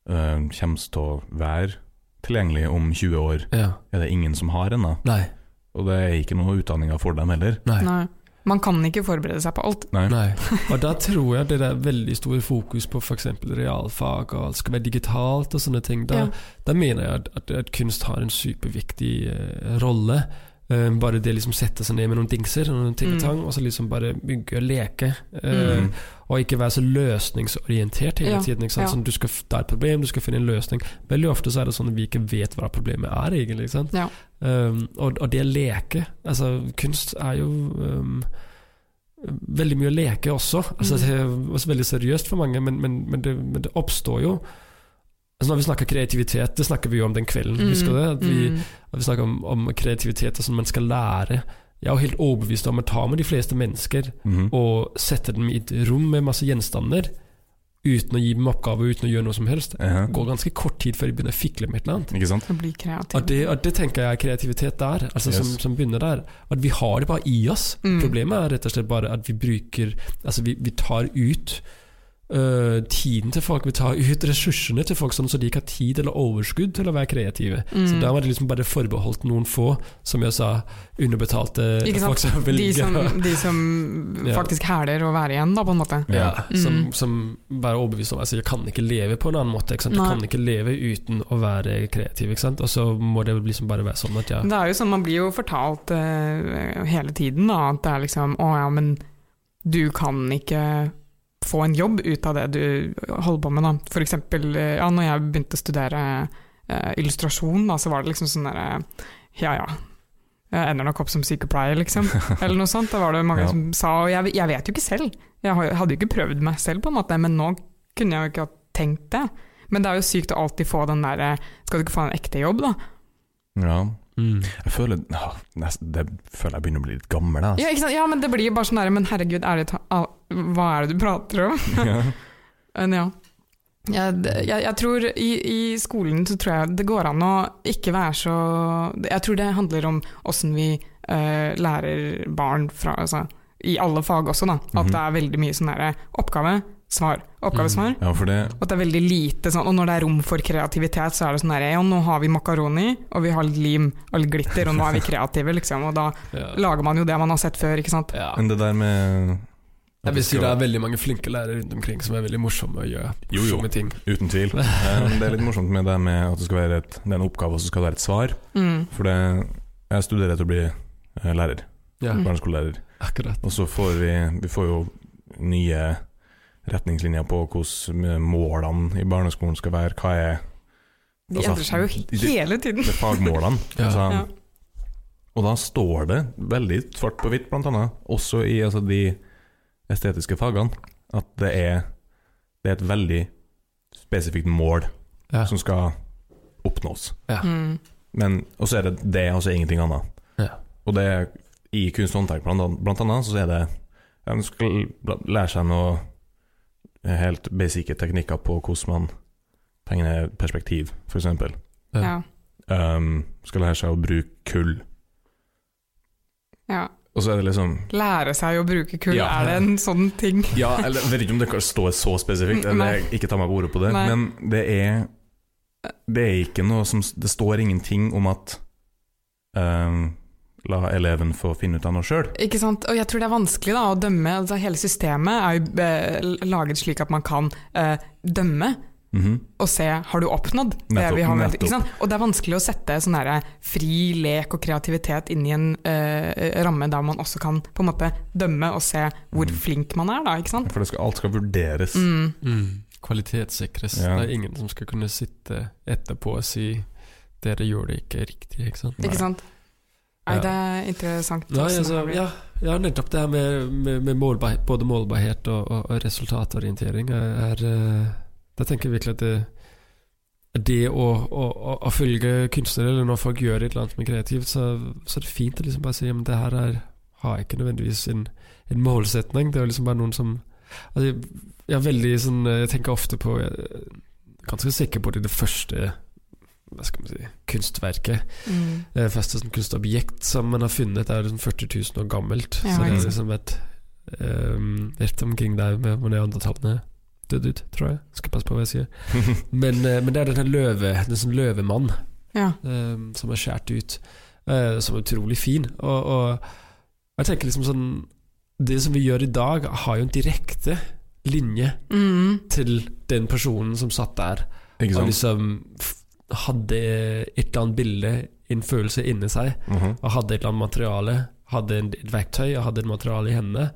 uh, kommer til å være tilgjengelige om 20 år, ja. er det ingen som har ennå. Og det er ikke noe utdanninger for dem heller. Nei. Nei. Man kan ikke forberede seg på alt. Nei. Nei. Og da tror jeg det er veldig stor fokus på f.eks. realfag, og alt skal være digitalt og sånne ting. Da, Ja. da mener jeg at, at, at kunst har en superviktig uh, rolle. Eh, bare det liksom sette seg ned med noen dingser og noen ting og Mm. og så liksom bare bygge og leke. Uh, Mm. Og ikke være så løsningsorientert hele Ja, tiden. Ja. Sånn, du skal, det er et problem, du skal finne en løsning. Veldig ofte så er det sånn at vi ikke vet hva problemet er, egentlig. Ja. Um, og, og det å leke Altså, kunst er jo um, veldig mye å leke også. Altså, Mm. det er også veldig seriøst for mange, men, men, men, det, men det oppstår jo Altså Når vi snakker kreativitet, det snakker vi jo om den kvelden. Mm. Husker du det? At vi, Mm. at vi snakker om, om kreativitet og sånn man skal lære. Jeg er jo helt overbevist om å ta med de fleste mennesker mm. og sette dem i et rom med masse gjenstander uten å gi dem oppgaver, uten å gjøre noe som helst, Ja. går ganske kort tid før de begynner å fikle med et eller annet. Ikke sant? Og, bli kreativ. Og det, og det tenker jeg er kreativitet der, altså som, Yes. som begynner der. At vi har det bare i oss. Mm. Problemet er rett og slett bare at vi bruker Altså vi, vi tar ut øh, tiden til folk, vi tar ut ressursene til folk sånn så de ikke har tid eller overskudd til å være kreative. Mm. Så da var det liksom bare forbeholdt noen få, som jeg sa, underbetalte Ikke folk som vil De som, de som Ja. faktisk hæler å være igjen, da, på en måte. ja, Mm. som, som bare er overbevist om altså, jeg kan ikke leve på en annen måte. Ikke sant? Jeg Nei. kan ikke leve uten å være kreativ. Ikke sant? Og så må det liksom bare være sånn at ja. Det er jo sånn, Man blir jo fortalt uh, hele tiden da, at det er liksom Å ja, men du kan ikke få en jobb ut av det du holder på med. da. For eksempel eh, ja, når jeg begynte å studere eh, illustrasjon, da, så var det liksom sånn derre Ja ja, jeg ender nok opp som sykepleier, liksom. Eller noe sånt. Da var det mange Ja. som sa Og jeg, jeg vet jo ikke selv. Jeg hadde jo ikke prøvd meg selv, på en måte, men nå kunne jeg jo ikke ha tenkt det. Men det er jo sykt å alltid få den derre Skal du ikke få en ekte jobb, da? Ja. Mm. Jeg føler ja, nesten, Det føler jeg begynner å bli litt gammel. Altså. Ja, ikke sant? ja, men det blir bare sånn der Men herregud, ærlig talt, al- hva er det du prater om? Ja. Men ja. Jeg, jeg, jeg tror i, I skolen så tror jeg det går an å ikke være så Jeg tror det handler om åssen vi uh, lærer barn fra altså, I alle fag også, da. At Mhm. det er veldig mye sånn derre oppgave, svar, oppgavesvar. Mm, ja, for det Og at det er veldig lite sånn Og når det er rom for kreativitet, så er det sånn derre Ja, nå har vi makaroni, og vi har lim og litt glitter, og nå er vi kreative, liksom. Og da ja. lager man jo det man har sett før, ikke sant. Ja. Men det der med Jeg vil si det er veldig mange flinke lærere rundt omkring som er veldig morsomme å gjøre Jo, jo. morsomme ting. Uten tvil. Eh, Det er litt morsomt med det med at det skal være et, det er en oppgave, og så skal det være et svar. Mm. For det, jeg studerer til å bli eh, lærer. Ja. Barneskolelærer. akkurat. Og så får vi, vi får jo nye retningslinjer på hvordan målene i barneskolen skal være. Hva er De Altså, endrer seg jo hele tiden. det fagmålene? Ja. altså, Ja. Og da står det veldig svart på hvitt, blant annet, også i altså, de estetiske fagene, at det er, det er et veldig spesifikt mål Ja. som skal oppnås. Ja. Mm. Men, og så er det det, og så ingenting annet. Ja. Og det er i kunst og håndverk blant, annet- så er det De skal lære seg noe helt basice teknikker på hvordan man tegner perspektiv, eksempel. Ja. Um, skal lære seg å bruke kull. ja. Og så er det liksom Lære seg å bruke kull, Ja. er det en sånn ting? Ja, eller jeg vet ikke om det kan stå så spesifikt, eller jeg ikke ta meg på ordet på det, Nei. men det er Det er ikke noe som Det står ingenting om at um, La eleven få finne ut av noe sjøl. Ikke sant? Og jeg tror det er vanskelig da, å dømme. Altså, hele systemet er jo eh, laget slik at man kan eh, dømme og se har du oppnådd det Nettopp, vi har med, nettopp. ikke sant? Og det er vanskelig å sette sånn der, fri lek og kreativitet inn i en eh, ramme der man også kan på en måte dømme og se hvor Mm. flink man er, da. ikke sant? For det skal, alt skal vurderes. Mm. Mm. Kvalitetssikres. Ja. Det er ingen som skal kunne sitte etterpå og si 'dere gjorde det ikke riktig', ikke sant? Ikke sant? Nei, Ja. det er interessant. Nei, altså, ja, ja, nettopp det her med, med, med målbar, både målbarhet og, og, og resultatorientering er, eh, Da tenker jeg virkelig at det, det å, å, å, følge kunstnere, eller når folk gjør et eller annet er kreativt, så, så er det fint å liksom bare si at det her er, har ikke nødvendigvis en, en målsetning. Det er liksom bare noen som altså, jeg, jeg er veldig sånn Jeg tenker ofte på Jeg er ganske sikker på det, det første hva skal man si, kunstverket Mm. det første sånn kunstobjekt som man har funnet, er liksom 40 000 år gammelt. Ja, så det er liksom et um, Rett omkring der med hvor neandertalerne døde ut, tror jeg. Skal passe på hva jeg sier. Men, uh, men det er denne løve, den sånn løvemann Ja. um, som er skåret ut, uh, som er utrolig fin. Og, og jeg tenker liksom sånn Det som vi gjør i dag, har jo en direkte linje Mm. til den personen som satt der Ikke og liksom hadde et eller annet bilde, en følelse inni seg, Mhm. og hadde et eller annet materiale, hadde et verktøy og hadde et materiale i hendene,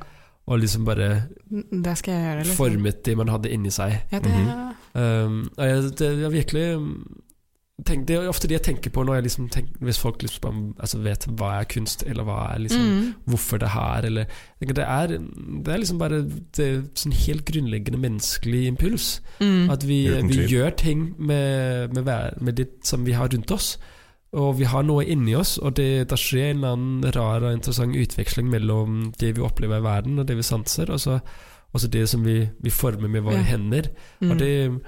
og liksom bare Det skal jeg gjøre. Liksom. formet det man hadde inni seg. Ja, det, Mhm. Um, og jeg, det er virkelig um, tenk, Det er ofte det jeg tenker på når jeg liksom tenker, hvis folk liksom bare, altså vet hva er kunst, eller hva er liksom mm. Hvorfor det her, eller Det er, det er liksom bare Det sånn helt grunnleggende menneskelig impuls. Mm. At vi, vi gjør ting med, med, med det som vi har rundt oss. Og vi har noe inni oss, og det, det skjer en eller annen rar og interessant utveksling mellom det vi opplever i verden, og det vi sanser, og så og så det som vi, vi former med våre Ja. hender. Mm. Og det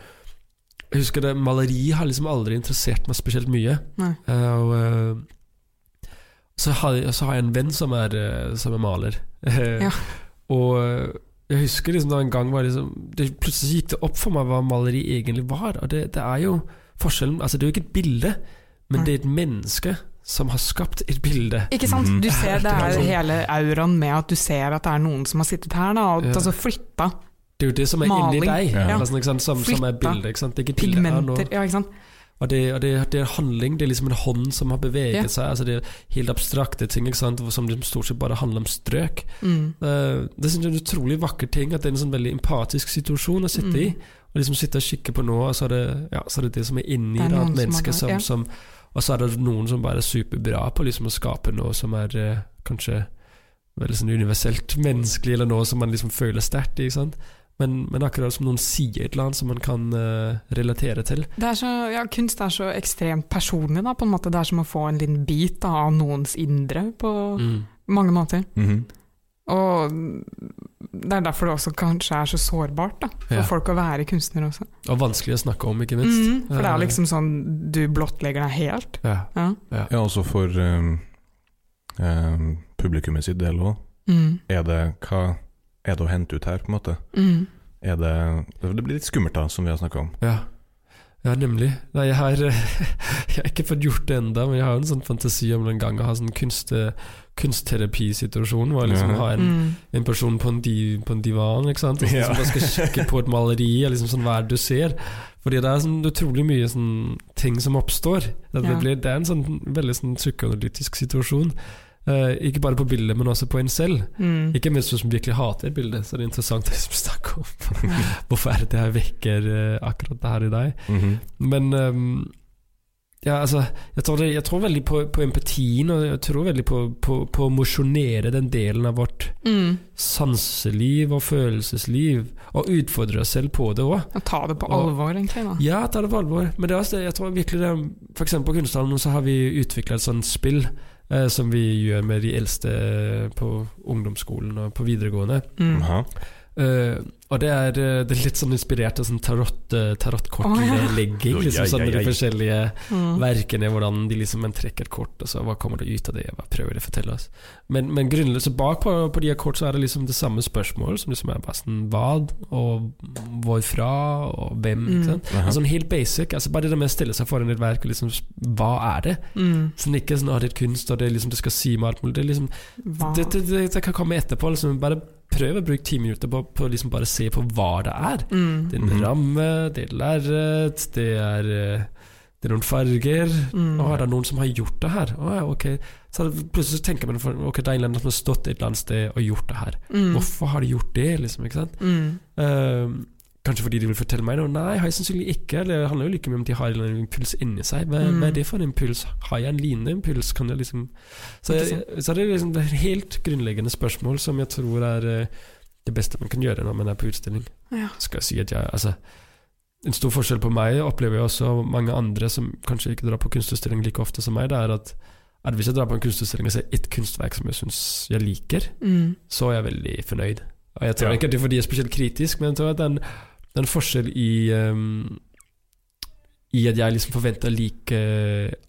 Jeg husker det, maleri har liksom aldri interessert meg spesielt mye. Eh, og eh, så, har, så har jeg en venn som er, eh, som er maler. Ja. og jeg husker liksom da en gang var liksom, det Plutselig gikk det opp for meg hva maleri egentlig var. Og det, det er jo forskjellen Altså, det er jo ikke et bilde, men Nei. det er et menneske som har skapt et bilde. Ikke sant? Mhm. Du ser det er hele auraen med at du ser at det er noen som har sittet her, da, og Ja. altså flytta Det er jo det som er inni deg, Ja. Sånn, ikke sant? Som, som er bildet. Ikke sant? Er ikke pigmenter. Ja, ikke sant? Og det, og det, det er handling, det er liksom en hånd som har beveget Ja. seg. Altså det er helt abstrakte ting ikke sant? som liksom stort sett bare handler om strøk. Mm. Eh, det synes jeg er en utrolig vakker ting, at det er en sånn veldig empatisk situasjon å sitte i. Å Og liksom sitte og kikke på noe, og så er det ja, så er det, det som er inni Det er det, et menneske som, ja. som Og så er det noen som bare er superbra på liksom å skape noe som er eh, kanskje veldig sånn universelt menneskelig, eller noe som man liksom føler sterkt i. ikke sant? Men, men akkurat som noen sier et eller annet som man kan uh, relatere til. Det er så, ja, kunst er så ekstremt personlig, da, på en måte. Det er som å få en liten bit da, av noens indre på Mm. mange måter. Mhm. Og det er derfor det også kanskje er så sårbart da, for Ja. folk å være kunstner også. Og vanskelig å snakke om, ikke minst. Mhm, for det Eh, er liksom sånn du blottlegger deg helt. Ja. Ja. ja. Ja, også for um, um, publikummet sitt del òg. Mm. Er det hva er det å hente ut her, på en måte? Mm. Er det Det blir litt skummelt, da, som vi har snakka om. Ja. ja, nemlig. Nei, jeg har, jeg har ikke fått gjort det ennå, men jeg har en sånn fantasi om en gang å ha sånn kunst, kunstterapisituasjon. Hvor jeg liksom Ja. har en, Mm. en person på en, di, på en divan ikke sant? Og Ja. som bare skal kikke på et maleri. og Liksom sånn, hva er det du ser? Fordi det er sånn utrolig mye sånn ting som oppstår. Det, Ja. det, blir, det er en sånn veldig sånn psykoanalytisk situasjon. Eh, ikke bare på bildet, men også på en selv. Mm. Ikke minst hvis man virkelig hater bildet, så det er interessant å snakke om hvorfor er det det her vekker uh, akkurat det her i deg. Mhm. Men um, ja, altså, jeg tror, det, jeg tror veldig på, på empatien, og jeg tror veldig på, på, på å mosjonere den delen av vårt Mm. sanseliv og følelsesliv, og utfordre oss selv på det òg. Ta det på Og- alvor, egentlig. da. Ja, ta det på alvor. Men det er også det, jeg tror virkelig det For eksempel på Kunsthallen så har vi utvikla et sånt spill eh, som vi gjør med de eldste på ungdomsskolen og på videregående. Mm. Eh, og det er, eh, det er litt sånn inspirert av sånn tarot, Oh, ja. Liksom sånn de forskjellige Mm. verkene, hvordan de liksom en trekker et kort, og så hva kommer det ut av det, hva prøver det å fortelle oss. Men, men grunnløst så bak på, på de her kort så er det liksom det samme spørsmål, som liksom er bare sånn hva, og hvorfra, og hvem, Mm. ikke sant. Aha. Sånn helt basic, altså bare det med å stille seg foran et verk og liksom Hva er det? Mm. Sånn ikke sånn at det er kunst, og det, liksom, du skal si med alt mulig. Det, liksom, det, det, det, det kan komme etterpå. Liksom, bare prøv å bruke ti minutter på, på liksom bare se på hva det er. Mm. Det er en Mhm. ramme, det er lerret, det er eh, det er noen farger. Mm. Å, er det noen som har gjort det her? Å, ja, ok. Så plutselig så tenker man ok, det er en eller annen som har stått et eller annet sted og gjort det her. Mm. Hvorfor har de gjort det? liksom, ikke sant? Mm. Eh, kanskje fordi de vil fortelle meg noe? Nei, har jeg sannsynlig ikke. Det handler jo like mye om de har en impuls inni seg. Hva, Mm. hva er det for en impuls? Har jeg en lignende impuls? Kan jeg liksom Så, jeg, så det er liksom det er helt grunnleggende spørsmål som jeg tror er eh, det beste man kan gjøre når man er på utstilling. Ja. Skal jeg si at jeg Altså, en stor forskjell på meg opplever jeg også mange andre som kanskje ikke drar på kunstutstilling like ofte som meg, det er at, at hvis jeg drar på en kunstutstilling og ser ett kunstverk som jeg syns jeg liker, Mm. så er jeg veldig fornøyd. Og jeg tror Ja. ikke at det er fordi jeg er spesielt kritisk, men jeg tror at det er en, det er en forskjell i um, I at jeg liksom forventer å like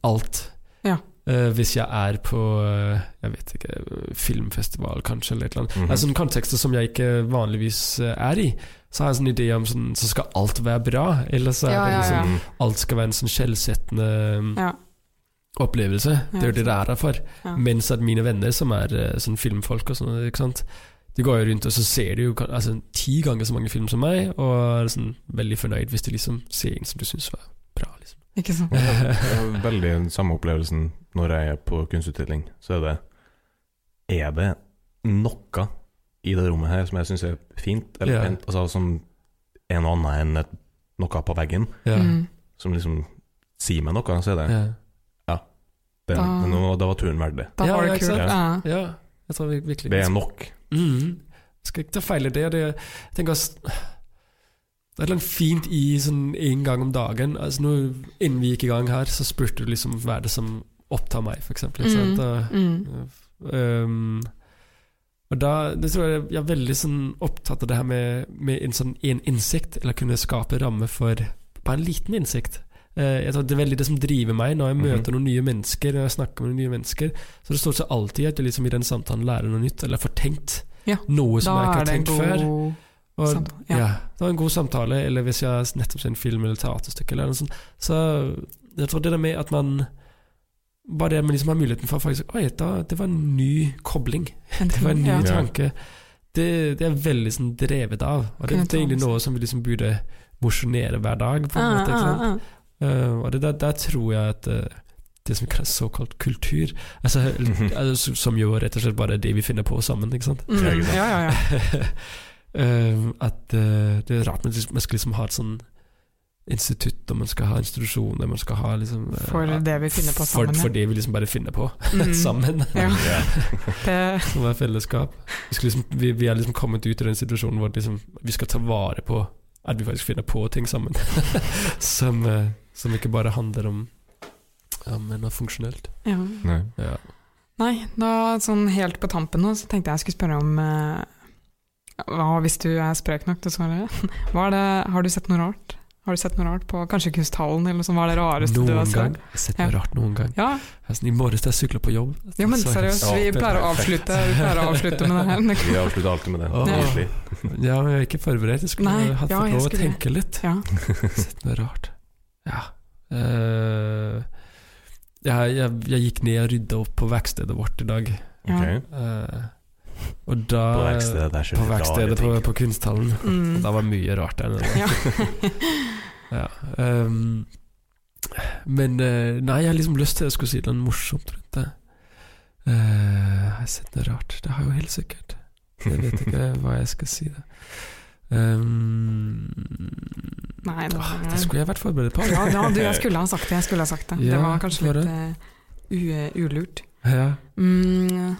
alt. Ja. Uh, hvis jeg er på uh, Jeg vet ikke filmfestival, kanskje, eller et eller annet. Mm er en kontekster som jeg ikke vanligvis uh, er i. Så har jeg en sånn idé om sånn, så skal alt være bra. Eller så er Ja, det liksom ja. ja. alt skal være en sånn skjellsettende Ja. opplevelse. Det er jo det det er her for. Ja. Mens at mine venner som er eh, sånn filmfolk og sånn, ikke sant De går jo rundt og så ser de jo altså, ti ganger så mange film som meg, og er sånn veldig fornøyd hvis de liksom ser en som du syns var bra. liksom Ikke sant? Jeg har veldig den samme opplevelsen når jeg er på kunstutstilling. Så er det Er det noe i det rommet her som jeg syns er fint, eller yeah. pent, altså som er noe annet enn et, noe på veggen, yeah. Mm. som liksom sier meg noe, så er det Ja. det, Da- den, da var turen verdt det. Da Ja, var det kult. Ja. ja, jeg tror vi- virkelig Det er nok. Mm. Skal ikke ta feil i det. det jeg tenker også, Det er noe fint i sånn en gang om dagen. Altså nå, Innen vi gikk i gang her, så spurte du liksom hva er det som opptar meg, f.eks. Mm. Mm. um, og da det tror jeg jeg er veldig sånn opptatt av det her med, med en sånn en innsikt, eller kunne skape ramme for bare en liten innsikt. Eh, jeg tror Det er veldig det som driver meg når jeg Mhm. møter noen nye mennesker. Når jeg snakker med noen nye mennesker Så det står seg alltid at jeg liksom i den samtalen lærer noe nytt, eller får tenkt Ja, noe som jeg ikke har tenkt før. Og, samtale. ja. Ja. det var en god samtale, eller hvis jeg nettopp ser en film eller teaterstykke, eller noe sånt. Så jeg tror det der med at man Bare det man liksom har muligheten for faktisk Oi, da, det var en ny kobling. Det var en ny ja. Tanke. Det, det er veldig sånn drevet av. Og det, det er egentlig noe som vi liksom burde mosjonere hver dag. på en Ah, måte, Eh, og det der, der tror jeg at uh, det som kalles såkalt kultur, altså, altså, som jo rett og slett bare er det vi finner på sammen, ikke sant? Mm. Ja. Ja, ja. Eh, at det er rart, men man skal liksom ha et sånn institutt, og man skal ha institusjoner, man skal ha liksom For det vi finner på sammen. for det vi liksom bare finner på Mm. sammen. Som er fellesskap. Vi, skal liksom, vi, vi er liksom kommet ut i den situasjonen hvor liksom, vi skal ta vare på at vi faktisk finner på ting sammen. som, eh, som ikke bare handler om, om noe funksjonelt. ja. Nei. Ja. Nei, da sånn helt på tampen nå, så tenkte jeg jeg skulle spørre om eh, hva hvis du er sprek nok til å svare? Hva er det, har du sett noe rart? Har du sett noe rart på kanskje kunsthallen, eller noe sånt? Hva er det rareste du har Noen sett? gang. Jeg har sett noe Ja. rart noen gang. Ja, Altså, I morges da jeg sykla på jobb jo, men seriøst, vi er pleier å avslutte, vi pleier å avslutte med det her. Vi avslutter alltid med det. Oh. Ja, men jeg er ikke forberedt. Jeg skulle Nei, hatt ja, lov å tenke litt. Ja. Sett noe rart. Ja. Uh, jeg, jeg, jeg gikk ned og rydda opp på verkstedet vårt i dag. Ja. Ok. Eh, og da På verkstedet På verkstedet på, på kunsthallen. Mm. Og da var mye rart der nede. Ja. Ja. um, men eh, nei, jeg har liksom lyst til å skulle si noe morsomt rundt det. Eh, har jeg sett noe rart? Det har jeg jo helt sikkert. Jeg vet ikke hva jeg skal si. det Um, Nei, det, var, det skulle jeg vært forberedt på. ja, ja, du, jeg skulle ha sagt det. Jeg skulle ha sagt det. Ja, det var kanskje var litt det? eh, u, ulurt. Ja. Mm,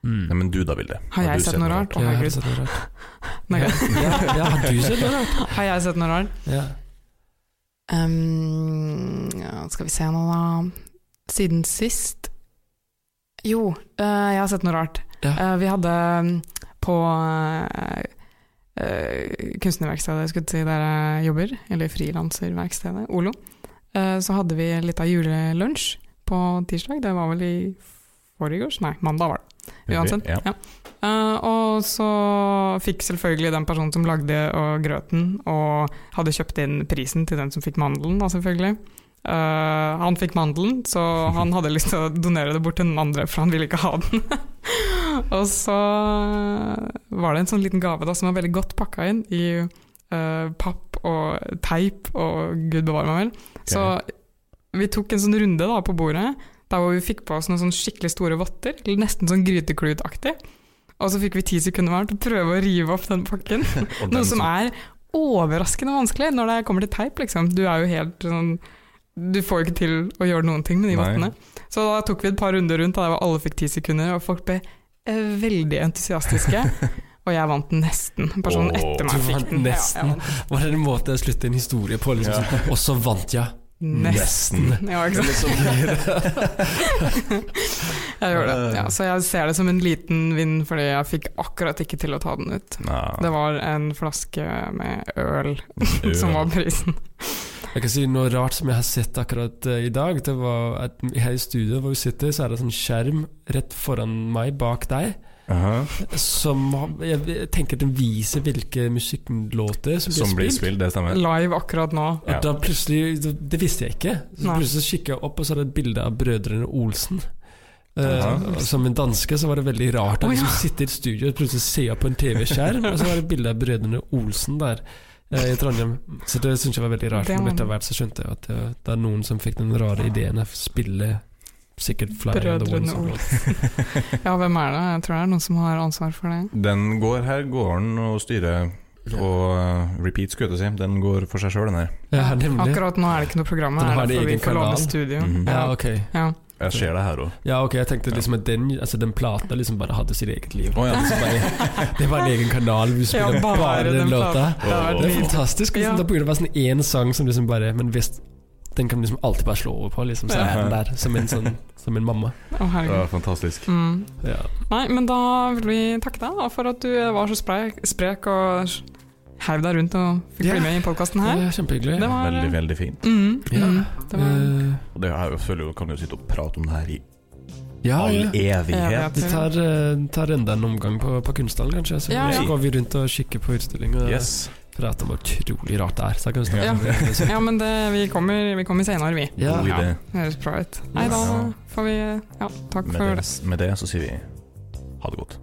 Mm. Nei, men du da, Vilde. Har jeg du sett noe rart? Å, jeg har sett noe rart. Nei, Ja, ja, ja, har du sett noe rart? Har jeg sett noe rart? Um, skal vi se nå, da. Siden sist Jo, uh, jeg har sett noe rart. Ja. Uh, vi hadde på uh, kunstnerverkstedet skulle jeg si, der jeg jobber, eller frilanserverkstedet, Olo, så hadde vi litt av julelunsj på tirsdag. Det var vel i forgårs? Nei, mandag var det. Uansett. Ja. Ja. Uh, og så fikk selvfølgelig den personen som lagde og grøten, og hadde kjøpt inn prisen til den som fikk mandelen, da selvfølgelig. Uh, han fikk mandelen, så han hadde lyst til å donere det bort til den andre, for han ville ikke ha den. og så var det en sånn liten gave da, som var veldig godt pakka inn i uh, papp og teip og gud bevare meg vel. Så vi tok en sånn runde da på bordet, der hvor vi fikk på oss noen sånn skikkelig store votter, nesten sånn gryteklutaktig. Og så fikk vi ti sekunder hver til å prøve å rive opp den pakken. Noe som er overraskende vanskelig når det kommer til teip, liksom. Du er jo helt sånn Du får jo ikke til å gjøre noen ting med de vottene. Så da tok vi et par runder rundt, der alle fikk ti sekunder, og folk ble eh, veldig entusiastiske. og jeg vant nesten. Personen etter meg fikk den. Nesten. Ja, Var det en måte å slutte en historie på? Liksom, Ja. sånn, Og så vant jeg. Nesten. Ja, ikke sant. Jeg gjorde det. Ja, så jeg ser det som en liten vind, fordi jeg fikk akkurat ikke til å ta den ut. Nei. Det var en flaske med øl som var prisen. Jeg kan si noe rart som jeg har sett akkurat uh, i dag. Det var at Her i studio hvor vi sitter, så er det en sånn skjerm rett foran meg, bak deg. Aha. Som jeg tenker den viser hvilke musikklåter som blir Som blir spilt. spilt, det stemmer. Live akkurat nå. Ja. da plutselig Det visste jeg ikke. Så Nei. plutselig kikker jeg opp, og så er det et bilde av brødrene Olsen. Uh -huh. som en danske så var det veldig rart at oh, ja. liksom sitte i et studio og plutselig se på en TV-skjerm, og så var det et bilde av brødrene Olsen der eh, i Trondheim. Så det syns jeg var veldig rart. Men etter hvert så skjønte jeg at det, det er noen som fikk den rare ideen å spille sikkert flere av The Brødrene Olsen. Ja, hvem er det? Jeg tror det er noen som har ansvar for det. Den går her, gården og styrer og uh, repeat, skulle jeg si. Den går for seg sjøl, den her. Ja. Akkurat nå er det ikke noe program Den her, har en derfor vi egen får låne kanal. studio. Mm Ja, Ja, ok. ja. Jeg ser det her òg. Ja, ok, jeg tenkte liksom at den, altså den plata liksom bare hadde sitt eget liv. Oh, ja. Det, er bare, det var en egen kanal, vi spiller Ja, bare bare, den den låta. Det Det er fantastisk. Liksom, Ja. Da burde det være sånn én sang som liksom bare Men hvis den kan liksom alltid bare slå over på, liksom, så er den der som en, sånn, som en mamma. Å, Det herregud. var fantastisk. Mm. Ja. Nei, men da vil vi takke deg da, for at du var så sprek, sprek og heiv deg rundt og fikk Ja. bli med i podkasten Det her. er kjempehyggelig. Det var Veldig, veldig fint. mm, Ja. mm, det var Eh, Og det er jo, føler jo, kan jo sitte og prate om det her i ja, all ja. evighet. Vi tar, eh, tar enda en omgang på, på Kunsthallen, kanskje. Så Ja, så ja. går vi rundt og kikker på utstilling og Yes. Prater om hvor utrolig rart det er. Så kan vi snakke Ja. om det. Ja, men det, vi, kommer, vi kommer senere, vi. Ja. God idé. Det høres bra ut. Nei, da får vi Ja, takk Med for det, med det så sier vi ha det godt.